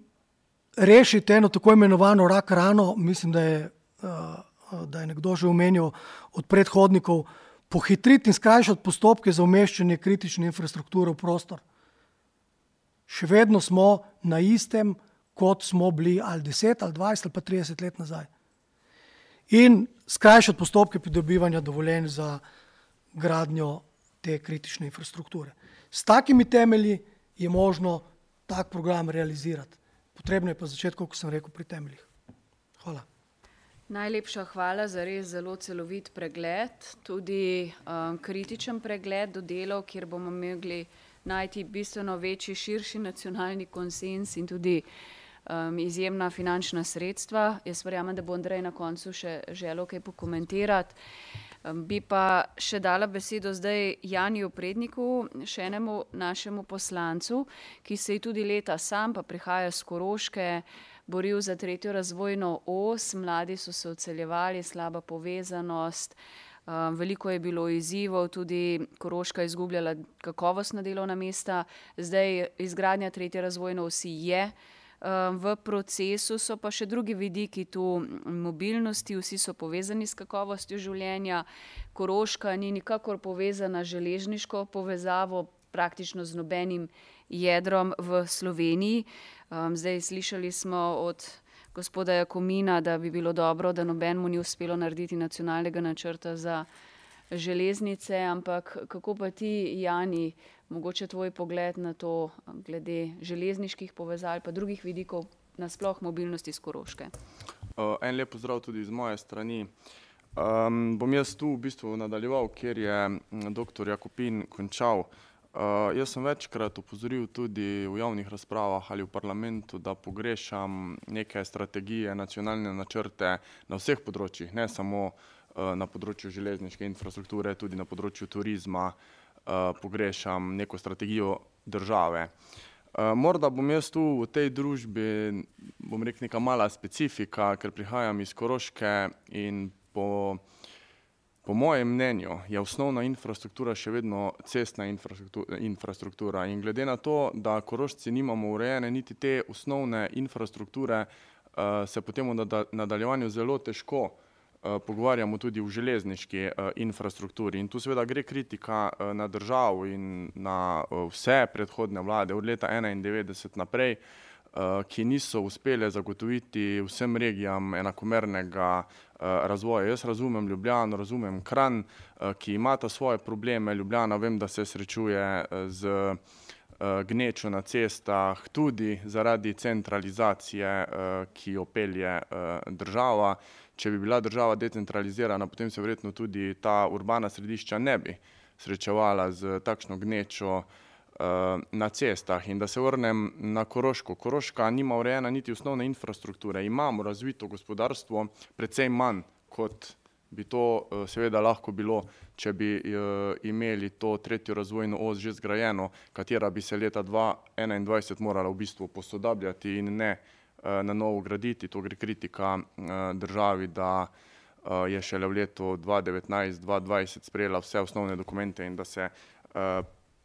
rešiti eno tako imenovano rak rano, mislim, da je, uh, da je nekdo že omenil od predhodnikov, pohitriti in skrajšati postopke za umeščanje kritične infrastrukture v prostor še vedno smo na istem, kot smo bili ali 10, ali 20, ali pa 30 let nazaj. In skrajšati postopke pridobivanja dovoljenj za gradnjo te kritične infrastrukture. S takimi temelji je možno tak program realizirati. Potrebno je pa začeti, kot sem rekel, pri temeljih. Hvala. Najlepša hvala za res zelo celovit pregled, tudi um, kritičen pregled do delov, kjer bomo imeli najti bistveno večji, širši nacionalni konsens in tudi um, izjemna finančna sredstva. Jaz verjamem, da bo Andrej na koncu še želel kaj pokomentirati. Bi pa še dala besedo zdaj Janiju Predniku, še enemu našemu poslancu, ki se je tudi leta sam, pa prihaja z Koroške, boril za tretjo razvojno os. Mladi so se odseljevali, slaba povezanost. Veliko je bilo izzivov, tudi Koroška je izgubljala kakovostna delovna mesta, zdaj izgradnja tretje razvojne osi je um, v procesu, so pa še drugi vidiki tu mobilnosti, vsi so povezani s kakovostjo življenja. Koroška ni nikakor povezana z železniško povezavo, praktično z nobenim jedrom v Sloveniji. Um, zdaj slišali smo od gospoda Jakomina, da bi bilo dobro, da nobenemu ni uspelo narediti nacionalnega načrta za železnice, ampak kako pa ti, Jani, mogoče tvoj pogled na to, glede železniških povezav in drugih vidikov, nasploh mobilnosti iz Koroške? Uh, en lep pozdrav tudi iz moje strani. Um, bom jaz tu v bistvu nadaljeval, kjer je dr. Jakopin končal. Uh, jaz sem večkrat upozoril tudi v javnih razpravah ali v parlamentu, da pogrešam neke strategije, nacionalne načrte na vseh področjih, ne samo uh, na področju železniške infrastrukture, tudi na področju turizma. Uh, pogrešam neko strategijo države. Uh, morda bom jaz tu v tej družbi, bom rekel, neka mala specifika, ker prihajam iz Koroške in po Po mojem mnenju je osnovna infrastruktura še vedno cestna infrastruktura, in glede na to, da korošci nimamo urejene niti te osnovne infrastrukture, uh, se potem v nadaljevanju zelo težko pogovarjamo tudi v železniški infrastrukturi. In tu seveda gre kritika na državo in na vse predhodne vlade od leta enaindevetdeset naprej, ki niso uspele zagotoviti vsem regijam enakomernega razvoja. Jaz razumem Ljubljano, razumem Kranj, ki imata svoje probleme, Ljubljana vem, da se srečuje z gnečo na cestah tudi zaradi centralizacije, ki jo pelje država. Če bi bila država decentralizirana, potem se verjetno tudi ta urbana središča ne bi srečevala s takšno gnečo na cestah. In da se vrnem na Koroško. Koroška nima urejene niti osnovne infrastrukture, imamo razvito gospodarstvo, precej manj, kot bi to seveda lahko bilo, če bi imeli to tretjo razvojno os že zgrajeno, katera bi se leta dva enaindvajset morala v bistvu posodabljati in ne na novo graditi, to gre kritika državi, da je šele v letu dva devetnajst, dva dvajset sprejela vse osnovne dokumente in da se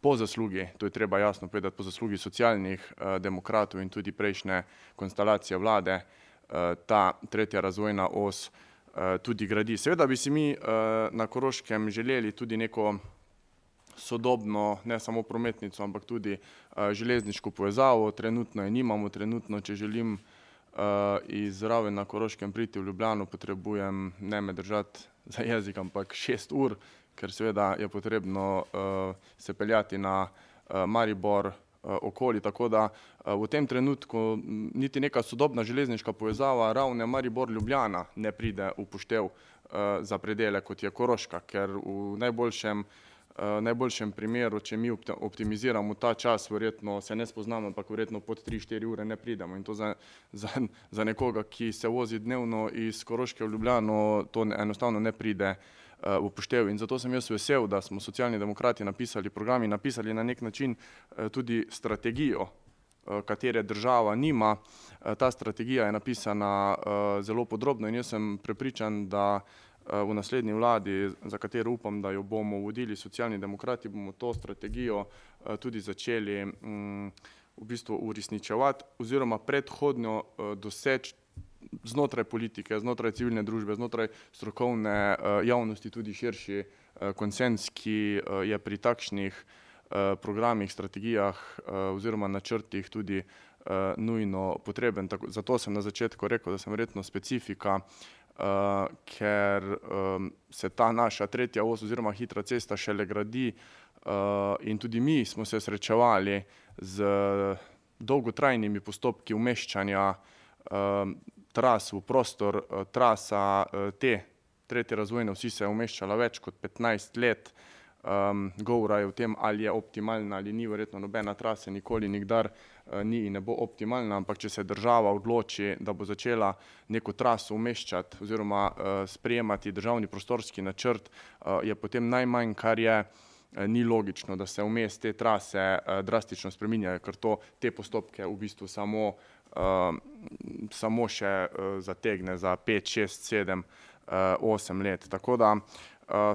po zaslugi, to je treba jasno povedati, po zaslugi Socialnih demokratov in tudi prejšnje konstelacije vlade ta tretja razvojna os tudi gradi. Seveda bi si mi na Koroškem želeli tudi neko sodobno, ne samo prometnico, ampak tudi železniško povezavo, trenutno je nimamo, trenutno, če želim iz Raven na Koroškem priti v Ljubljano, potrebujem, ne me držati za jezik, ampak šest ur, ker seveda je potrebno se peljati na Maribor okoli, tako da v tem trenutku niti neka sodobna železniška povezava Ravne-Maribor-Ljubljana ne pride v poštev za predele, kot je Koroška, ker v najboljšem najboljšem primeru, če mi optimiziramo ta čas, verjetno se ne spoznamo, ampak verjetno pod tri, štiri ure ne pridemo in to za za za nekoga, ki se vozi dnevno iz Koroške v Ljubljano, to enostavno ne pride v poštev. In zato sem jaz vesel, da smo Socialni demokrati napisali program in napisali na neki način tudi strategijo, katere država nima. Ta strategija je napisana zelo podrobno in jaz sem prepričan, da v naslednji vladi, za katero upam, da jo bomo vodili Socialni demokrati, bomo to strategijo tudi začeli v bistvu uresničevati oziroma predhodno doseči znotraj politike, znotraj civilne družbe, znotraj strokovne javnosti tudi širši konsenz, ki je pri takšnih programih, strategijah oziroma načrtih tudi nujno potreben, zato sem na začetku rekel, da sem verjetno specifika, ker se ta naša tretja os oziroma hitra cesta šele gradi in tudi mi smo se srečevali z dolgotrajnimi postopki umeščanja tras v prostor, trasa te tretje razvojne osi se je umeščala več kot petnajst let. govora je o tem, ali je optimalna ali ni, verjetno nobena trasa nikoli nikdar ni in ne bo optimalna, ampak če se država odloči, da bo začela neko traso umeščati oziroma sprejemati državni prostorski načrt, je potem najmanj, kar je, ni logično, da se vmes te trase drastično spreminjajo, ker to te postopke v bistvu samo samo še zategne za pet, šest, sedem, osem let, tako da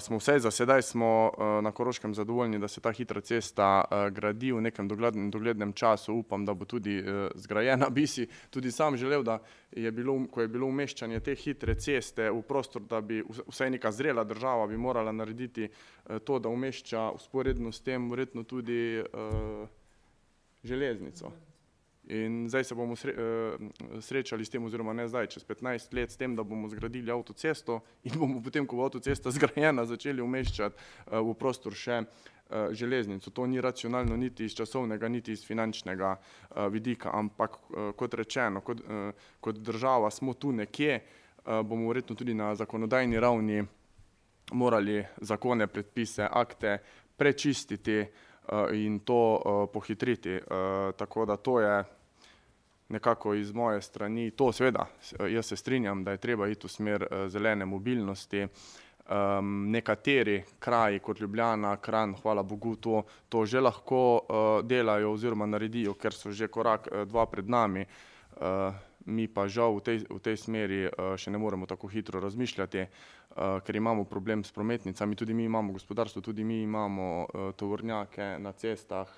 smo vsaj za sedaj smo na Koroškem zadovoljni, da se ta hitra cesta gradi, v nekem doglednem času upam, da bo tudi zgrajena, bi si tudi sam želel, da je bilo, ko je bilo umeščanje te hitre ceste v prostor, da bi vsaj neka zrela država bi morala narediti to, da umešča vzporedno s tem verjetno tudi železnico. In zdaj se bomo srečali s tem oziroma ne zdaj, čez petnajst let s tem, da bomo zgradili avtocesto in bomo potem, ko bo avtocesta zgrajena, začeli umeščati v prostor še železnico. To ni racionalno niti iz časovnega niti iz finančnega vidika, ampak kot rečeno, kot kot država smo tu nekje, bomo verjetno tudi na zakonodajni ravni morali zakone, predpise, akte prečistiti in to pohitriti, tako da to je nekako iz moje strani to, seveda, jaz se strinjam, da je treba iti v smer zelene mobilnosti. nekateri kraji, kot Ljubljana, Kranj, hvala bogu, to to že lahko delajo oziroma naredijo, ker so že korak, dva pred nami. mi pa žal v tej, v tej smeri še ne moremo tako hitro razmišljati, ker imamo problem s prometnicami, tudi mi imamo gospodarstvo, tudi mi imamo tovornjake na cestah,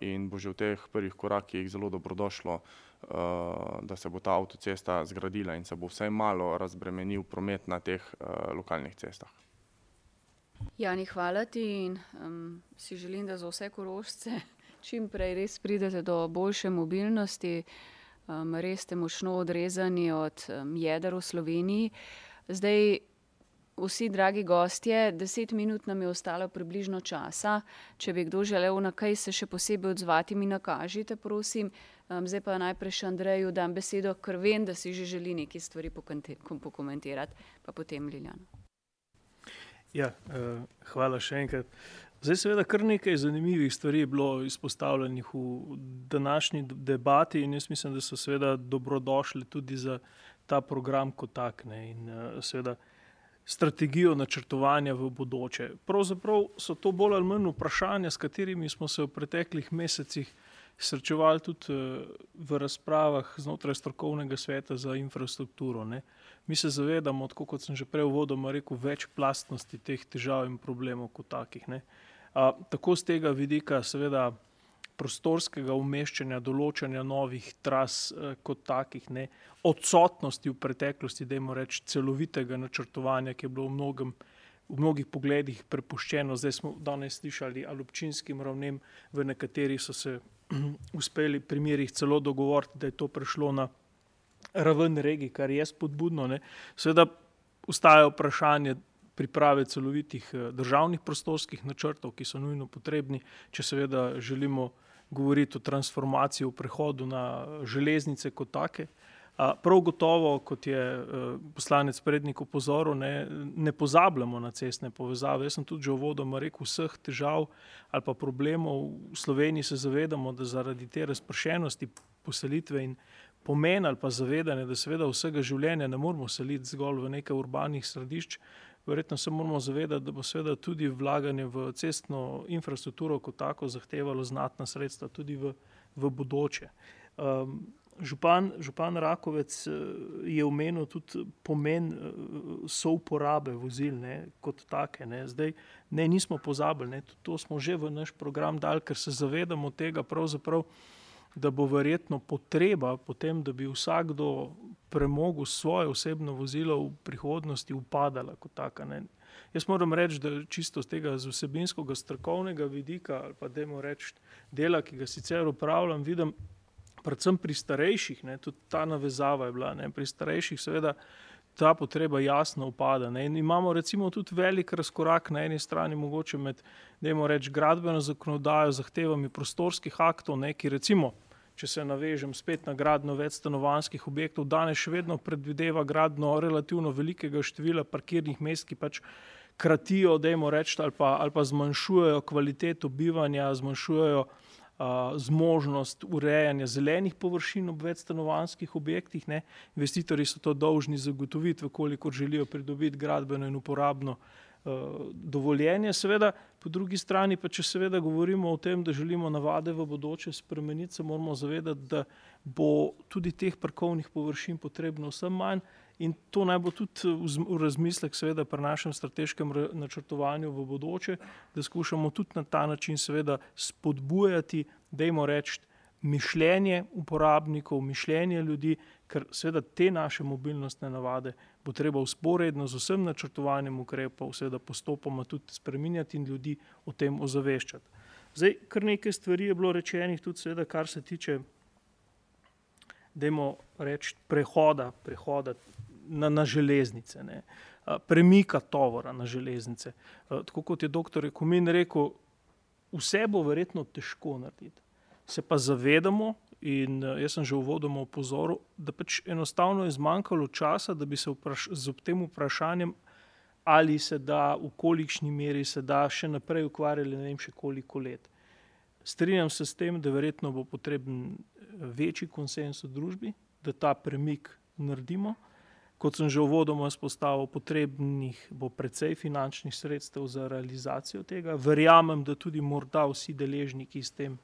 in bo že v teh prvih korakih zelo dobrodošlo, da se bo ta avtocesta zgradila in se bo vsaj malo razbremenil promet na teh lokalnih cestah. Jani, hvala ti in um, si želim, da za vse korožce čim prej res pridete do boljše mobilnosti. Um, res ste močno odrezani od um, jedra v Sloveniji. Zdaj, vsi dragi gostje, deset minut nam je ostalo približno časa. Če bi kdo želel na kaj se še posebej odzvati, mi nakažite, prosim. Zdaj pa najprej še Andreju dam besedo, ker vem, da si že želi nekaj stvari pokomentirati, pa potem Liljano. Ja, uh, hvala še enkrat. Zdaj, seveda, kar nekaj zanimivih stvari je bilo izpostavljenih v današnji debati, in jaz mislim, da so seveda dobrodošli tudi za ta program kot tak. Ne, in uh, seveda strategijo načrtovanja v bodoče. Pravzaprav so to bolj ali manj vprašanja, s katerimi smo se v preteklih mesecih srečevali tudi uh, v razpravah znotraj strokovnega sveta za infrastrukturo. Ne. Mi se zavedamo, tako kot sem že prej v vodoma rekel, večplastnosti teh težav in problemov kot takih. Ne. A, tako z tega vidika, seveda, prostorskega umeščanja, določanja novih tras eh, kot takih, ne, odsotnosti v preteklosti, da imamo reči celovitega načrtovanja, ki je bilo v, mnogem, v mnogih pogledih prepuščeno. Zdaj smo danes slišali, ali občinskim ravnem, v nekaterih so se uspeli primerih celo dogovoriti, da je to prišlo na raven regij, kar je spodbudno. Ne. Seveda, ustaja vprašanje priprave celovitih eh, državnih prostorskih načrtov, ki so nujno potrebni, če seveda želimo govoriti o transformaciji, o prehodu na železnice kot take. Prav gotovo, kot je eh, poslanec prednik upozoril, ne, ne pozabljamo na cestne povezave. Jaz sem tudi že uvodoma rekel, vseh težav ali pa problemov v Sloveniji se zavedamo, da zaradi te razpršenosti poselitve in pomen ali pa zavedanje, da seveda vsega življenja ne moramo seliti zgolj v nekaj urbanih središč, verjetno se moramo zavedati, da bo seveda tudi vlaganje v cestno infrastrukturo kot tako zahtevalo znatna sredstva tudi v, v bodoče. Um, župan, župan Rakovec eh, je omenil tudi pomen eh, souporabe vozil ne, kot take. Ne. Zdaj, ne, nismo pozabili, ne, to smo že v naš program dali, ker se zavedamo tega pravzaprav, da bo verjetno potreba potem, da bi vsakdo premogel svoje osebno vozilo v prihodnosti upadala kot taka. Ne. Jaz moram reči, da čisto z tega z vsebinskega strokovnega vidika ali pa demo reči dela, ki ga sicer upravljam, vidim predvsem pri starejših, ne, tudi ta navezava je bila, ne, pri starejših seveda ta potreba jasno upada. Ne, imamo recimo tudi velik razkorak na eni strani mogoče med, demo reči, gradbeno zakonodajo, zahtevami prostorskih aktov, ne, ki recimo če se navežem spet na gradno več stanovanskih objektov, danes še vedno predvideva gradno relativno velikega števila parkirnih mest, ki pač kratijo, dajmo reči, ali, ali pa zmanjšujejo kvaliteto bivanja, zmanjšujejo uh, zmožnost urejanja zelenih površin ob več stanovanskih objektih. Ne. Investitorji so to dolžni zagotoviti, koliko želijo pridobiti gradbeno in uporabno dovoljenje. Seveda, po drugi strani pa, če seveda govorimo o tem, da želimo navade v bodoče spremeniti, se moramo zavedati, da bo tudi teh parkovnih površin potrebno vsem manj in to naj bo tudi v razmislek seveda pri našem strateškem načrtovanju v bodoče, da skušamo tudi na ta način seveda spodbujati, dajmo reči, mišljenje uporabnikov, mišljenje ljudi, ker seveda te naše mobilnostne navade bo treba usporedno z vsem načrtovanjem ukrepov, seveda postopoma tudi spreminjati in ljudi o tem ozaveščati. Zdaj, kar nekaj stvari je bilo rečenih, tudi seveda, kar se tiče, dajmo reči, prehoda, prehoda na, na železnice, ne, premika tovora na železnice. Tako kot je doktor Kumin rekel, vse bo verjetno težko narediti. Se pa zavedamo, In uh, jaz sem že uvodoma opozoril, da pač enostavno je zmanjkalo časa, da bi se vpraš z tem vprašanjem, ali se da, v kolikšni meri se da še naprej ukvarjali, ne vem še koliko let. Strinjam se s tem, da verjetno bo potreben eh, večji konsens v družbi, da ta premik naredimo. Kot sem že uvodoma izpostavil, potrebnih bo precej finančnih sredstev za realizacijo tega. Verjamem, da tudi morda vsi deležniki s tem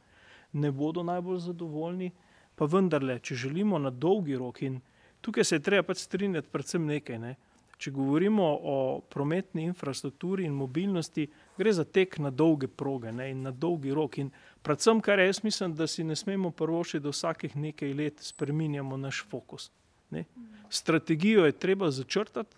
ne bodo najbolj zadovoljni, pa vendarle, če želimo na dolgi rok in tukaj se je treba pač strinjati predvsem nekaj. Ne. če govorimo o prometni infrastrukturi in mobilnosti, gre za tek na dolge proge ne, in na dolgi rok. In predvsem, kar jaz mislim, da si ne smemo prvošiti, da vsakih nekaj let spreminjamo naš fokus. Ne. Strategijo je treba začrtati,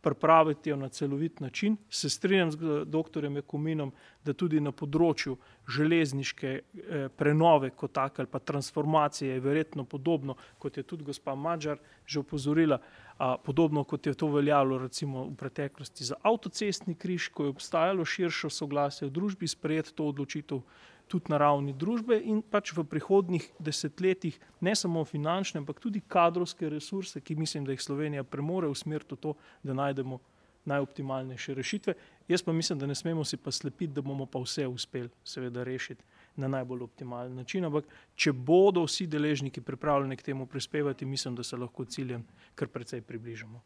pripraviti jo na celovit način. Se strinjam z dr. Jakominom, da tudi na področju železniške eh, prenove kot take ali pa transformacije je verjetno podobno, kot je tudi gospa Mađar že opozorila, podobno kot je to veljalo recimo v preteklosti za avtocestni križ, ko je obstajalo širšo soglasje v družbi sprejeti to odločitev tudi na ravni družbe in pač v prihodnih desetletjih ne samo finančne, ampak tudi kadrovske resurse, ki mislim, da jih Slovenija premore usmeriti v to, da najdemo najoptimalnejše rešitve. Jaz pa mislim, da ne smemo si pa slepiti, da bomo pa vse uspeli seveda rešiti na najbolj optimalen način, ampak če bodo vsi deležniki pripravljeni k temu prispevati, mislim, da se lahko ciljem kar precej približamo.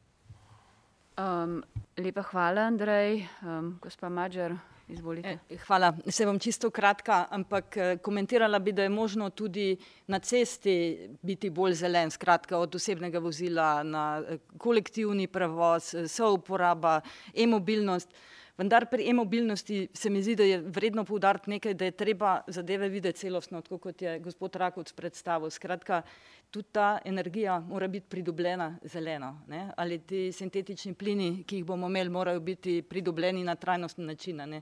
Um, lepa hvala, Andrej. Um, gospa Mađar, Izvolite. Eh, hvala. Se bom čisto kratka, ampak eh, komentirala bi, da je možno tudi na cesti biti bolj zelen, skratka od osebnega vozila na kolektivni prevoz, souporaba, e-mobilnost. Vendar pri e-mobilnosti se mi zdi, da je vredno poudariti nekaj, da je treba zadeve videti celostno, tako kot je gospod Rakovc predstavil. Skratka, tudi ta energija mora biti pridobljena zeleno. Ne? Ali ti sintetični plini, ki jih bomo imeli, morajo biti pridobljeni na trajnostni način. Ne?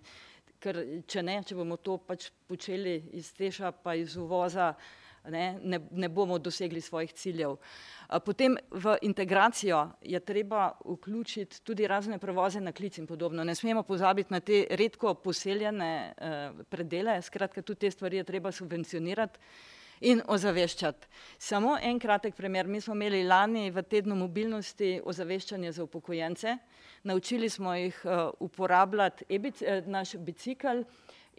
Ker če ne, če bomo to pač počeli iz teša pa iz uvoza, ne, ne, ne bomo dosegli svojih ciljev. Potem v integracijo je treba vključiti tudi razne prevoze na klic in podobno. Ne smemo pozabiti na te redko poseljene eh, predele, skratka tudi te stvari je treba subvencionirati in ozaveščati. Samo en kratek primer. Mi smo imeli lani v tednu mobilnosti ozaveščanje za upokojence. Naučili smo jih uh, uporabljati e-bic, eh, naš bicikl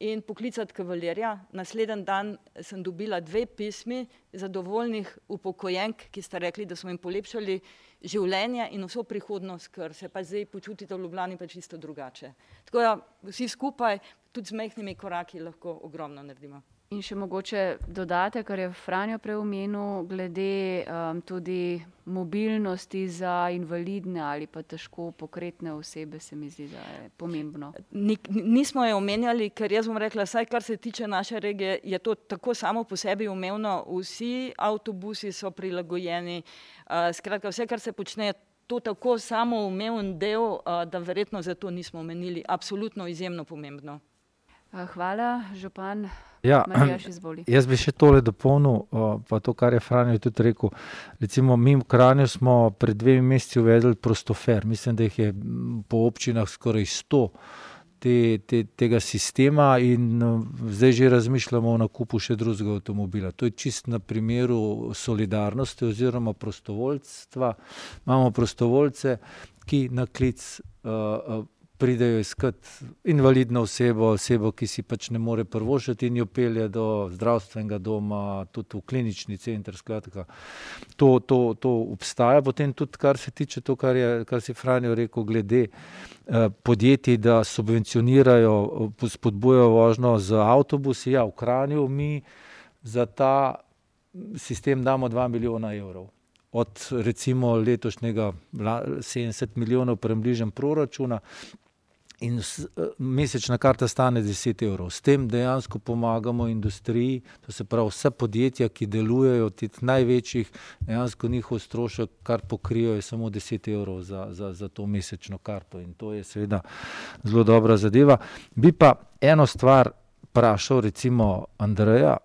in poklicati kavalerja. Naslednji dan sem dobila dve pismi zadovoljnih upokojenk, ki sta rekli, da smo jim polepšali življenje in vso prihodnost, ker se pa zdaj počutite v Ljubljani pa čisto drugače. Tako da vsi skupaj, tudi z mehkimi koraki, lahko ogromno naredimo. In še mogoče dodate, kar je Franjo preomenil, glede um, tudi mobilnosti za invalidne ali pa težko pokretne osebe, se mi zdi, da je pomembno. Ni, nismo jo omenjali, ker jaz bom rekla, saj kar se tiče naše regije, je to tako samo po sebi umevno. Vsi avtobusi so prilagojeni, uh, skratka vse, kar se počne. To je tako samo umeven del, da verjetno zato nismo omenili. Absolutno izjemno pomembno. Hvala, župan. Ja, jaz bi še tole dopolnil, pa to, kar je Franjo tudi rekel. Recimo, mi v Kranju smo pred dvemi meseci uvedli prostofer. Mislim, da jih je po občinah skoraj sto te, te, tega sistema in zdaj že razmišljamo o nakupu še drugega avtomobila. To je čist na primeru solidarnosti oziroma prostovoljstva. Imamo prostovoljce, ki na klic uh, pridejo iskat invalidno osebo, osebo, ki si pač ne more prvošiti in jo pelje do zdravstvenega doma, tudi v klinični center. Skratka, to, to, to obstaja. Potem tudi, kar se tiče to, kar, je, kar si Franjo rekel, glede eh, podjetij, da subvencionirajo, spodbujajo vožnjo z avtobusi. Ja, v Kranju mi za ta sistem damo 2 milijona evrov od recimo letošnjega 70 milijonov premližen proračuna, in eh, mesečna karta stane 10 evrov. S tem dejansko pomagamo industriji, to se pravi vse podjetja, ki delujejo od teh največjih, dejansko njihov strošek, kar pokrijo, je samo 10 evrov za, za, za to mesečno karto in to je seveda zelo dobra zadeva. Bi pa eno stvar vprašal, recimo Andreja,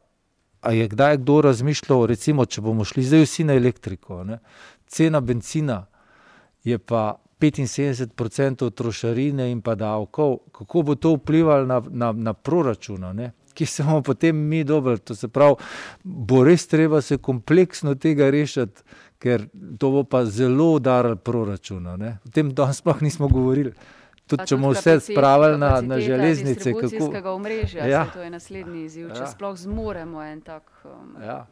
a je kdaj kdo razmišljal, recimo, če bomo šli zdaj vsi na elektriko, ne? cena benzina je pa 75% trošarine in pa davkov, kako bo to vplivalo na, na, na proračun, ki se bomo potem mi dobili. To se pravi, bo res treba se kompleksno tega rešiti, ker to bo pa zelo udarilo proračun. O tem danes sploh nismo govorili. Tudi, če bomo vse spravili na, na železnice, kako omrežja, ja. to je naslednji izziv, če ja. sploh zmoremo en tak. Um, ja.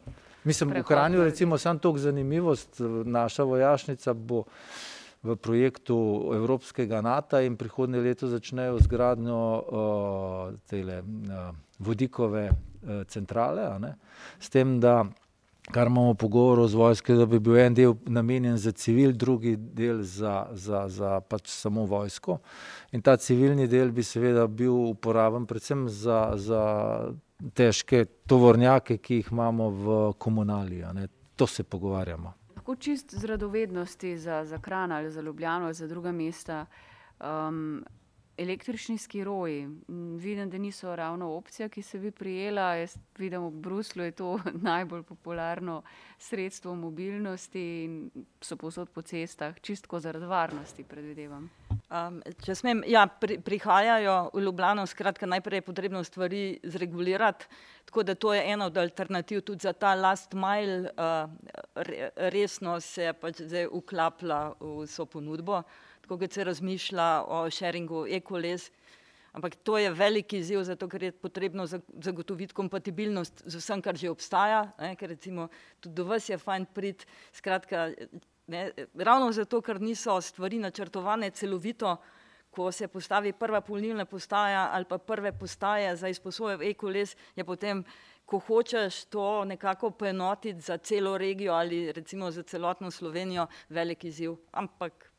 Mislim, v Kranju, recimo, samo to zanimivost, naša vojašnica bo v projektu Evropskega NATO in prihodnje leto začnejo z gradnjo uh, tele, uh, vodikove uh, centrale. S tem, da kar imamo pogovor z vojske, da bi bil en del namenjen za civil, drugi del za, za, za pač samo vojsko. In ta civilni del bi seveda bil uporaben predvsem za, za težke tovornjake, ki jih imamo v komunali. To se pogovarjamo. Lahko čist z radovednosti za, za Kran ali za Ljubljano ali za druga mesta. Um, Električni skiroji, vidim, da niso ravno opcija, ki se bi prijela. Jaz vidim, v Bruslu je to najbolj popularno sredstvo mobilnosti in so posod po cestah, čistko zaradi varnosti, predvidevam. Um, če smem, ja, pri, prihajajo v Ljubljano, skratka, najprej je potrebno stvari zregulirati, tako da to je ena od alternativ tudi za ta last mile, uh, resno se pač zdaj uklaplja v so ponudbo tako kot se razmišlja o sharingu e-koles. Ampak to je veliki izziv, zato ker je potrebno zagotoviti kompatibilnost z vsem, kar že obstaja. Ne, ker recimo tudi do vas je fajn prid. Skratka, ne, ravno zato, ker niso stvari načrtovane celovito, ko se postavi prva polnilna postaja ali pa prve postaje za izposojo e-koles, je potem, ko hočeš to nekako poenotiti za celo regijo ali recimo za celotno Slovenijo, velik izziv. Ampak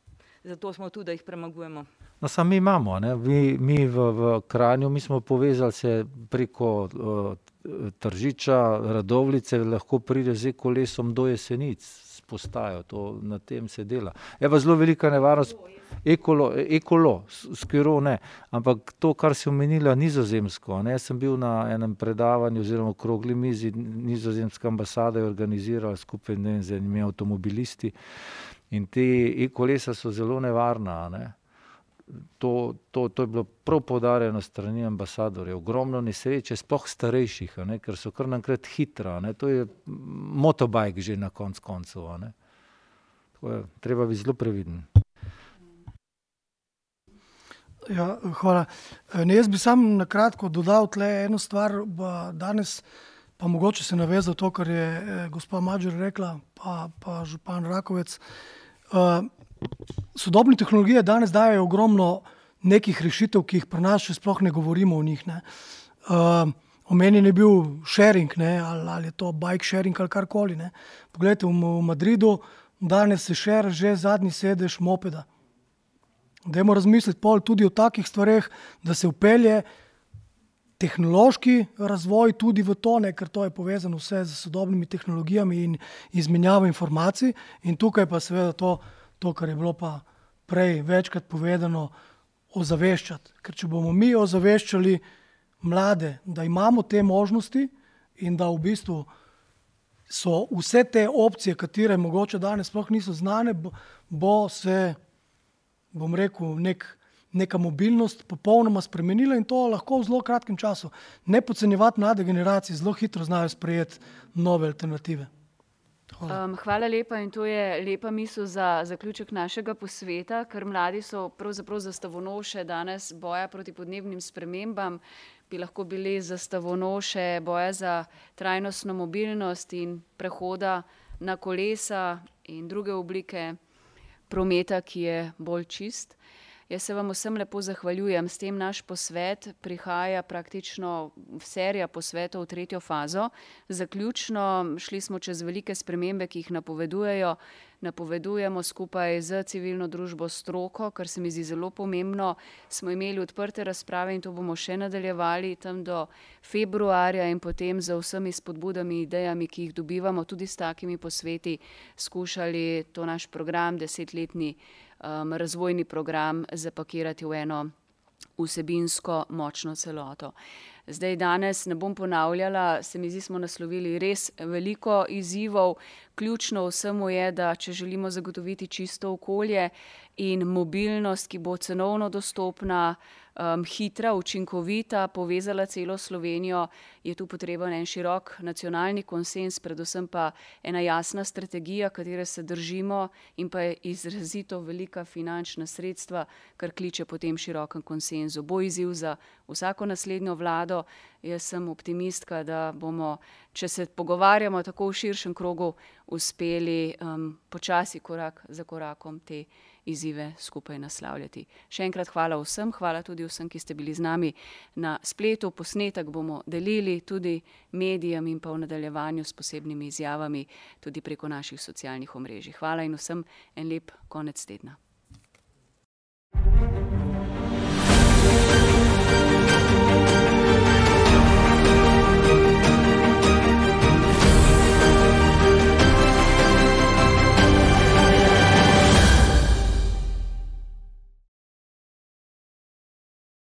zato smo tu, da jih premagujemo. No, samo mi imamo, mi, mi v, v Kranju, mi smo povezali se preko uh, Tržiča, Radovlice, lahko pride z kolesom do jesenic, spostajo, to na tem se dela. Je pa zelo velika nevarnost, ekolo, ekolo skiro ne, ampak to, kar si omenila nizozemsko, ne, jaz sem bil na enem predavanju oziroma krogli mizi, nizozemska ambasada je organizirala skupaj ne, z enimi avtomobilisti, In te e-kolesa so zelo nevarna. Ne? To, to, to je bilo prav podarjeno strani ambasadorjev. Ogromno nesreče, sploh starejših, ne? ker so kar nankrat hitra. Ne? To je motobajk že na konc koncev. Treba biti zelo previden. Ja, hvala. Ne, jaz bi sam na kratko dodal tle eno stvar, danes pa mogoče se navezal to, kar je eh, gospa Mađer rekla, pa, pa župan Rakovec. Uh, sodobne tehnologije danes dajo ogromno nekih rešitev, ki jih pri nas še sploh ne govorimo o njih. Uh, omenjen je bil sharing, ne, ali, ali je to bike sharing ali karkoli. Ne. Poglejte, v, v Madridu danes se šer že zadnji sedež mopeda. Dajmo razmisliti pol tudi o takih stvareh, da se upelje tehnološki razvoj tudi v to, ne, ker to je povezano vse z sodobnimi tehnologijami in izmenjavo informacij. In tukaj pa seveda to, to kar je bilo pa prej večkrat povedano, ozaveščati. Ker če bomo mi ozaveščali mlade, da imamo te možnosti in da v bistvu so vse te opcije, katere mogoče danes sploh niso znane, bo, bo se, bom rekel, nek neka mobilnost popolnoma spremenila in to lahko v zelo kratkem času. Ne podcenjevati mlade generacije, zelo hitro znajo sprejeti nove alternative. Hvala. Um, hvala lepa in to je lepa misel za zaključek našega posveta, ker mladi so pravzaprav zastavonoše danes boja proti podnebnim spremembam, bi lahko bili zastavonoše boja za trajnostno mobilnost in prehoda na kolesa in druge oblike prometa, ki je bolj čist. Jaz se vam vsem lepo zahvaljujem. S tem naš posvet prihaja praktično serija posvetov v tretjo fazo. Zaključno šli smo čez velike spremembe, ki jih napovedujejo. Napovedujemo skupaj z civilno družbo stroko, kar se mi zdi zelo pomembno. Smo imeli odprte razprave in to bomo še nadaljevali tam do februarja in potem z vsemi spodbudami, idejami, ki jih dobivamo, tudi s takimi posveti, skušali to naš program desetletni um, razvojni program zapakirati v eno vsebinsko močno celoto. Zdaj, danes ne bom ponavljala, se mi zdi, smo naslovili res veliko izzivov. Ključno vsemu je, da če želimo zagotoviti čisto okolje in mobilnost, ki bo cenovno dostopna, um, hitra, učinkovita, povezala celo Slovenijo, je tu potreben en širok nacionalni konsens, predvsem pa ena jasna strategija, katere se držimo in pa je izrazito velika finančna sredstva, kar kliče po tem širokem konsenzu. Bo izziv za vsako naslednjo vlado. Jaz sem optimistka, da bomo, če se pogovarjamo tako v širšem krogu, uspeli um, počasi korak za korakom te izzive skupaj naslavljati. Še enkrat hvala vsem, hvala tudi vsem, ki ste bili z nami na spletu. Posnetek bomo delili tudi medijem in pa v nadaljevanju s posebnimi izjavami tudi preko naših socialnih omrežij. Hvala in vsem en lep konec tedna.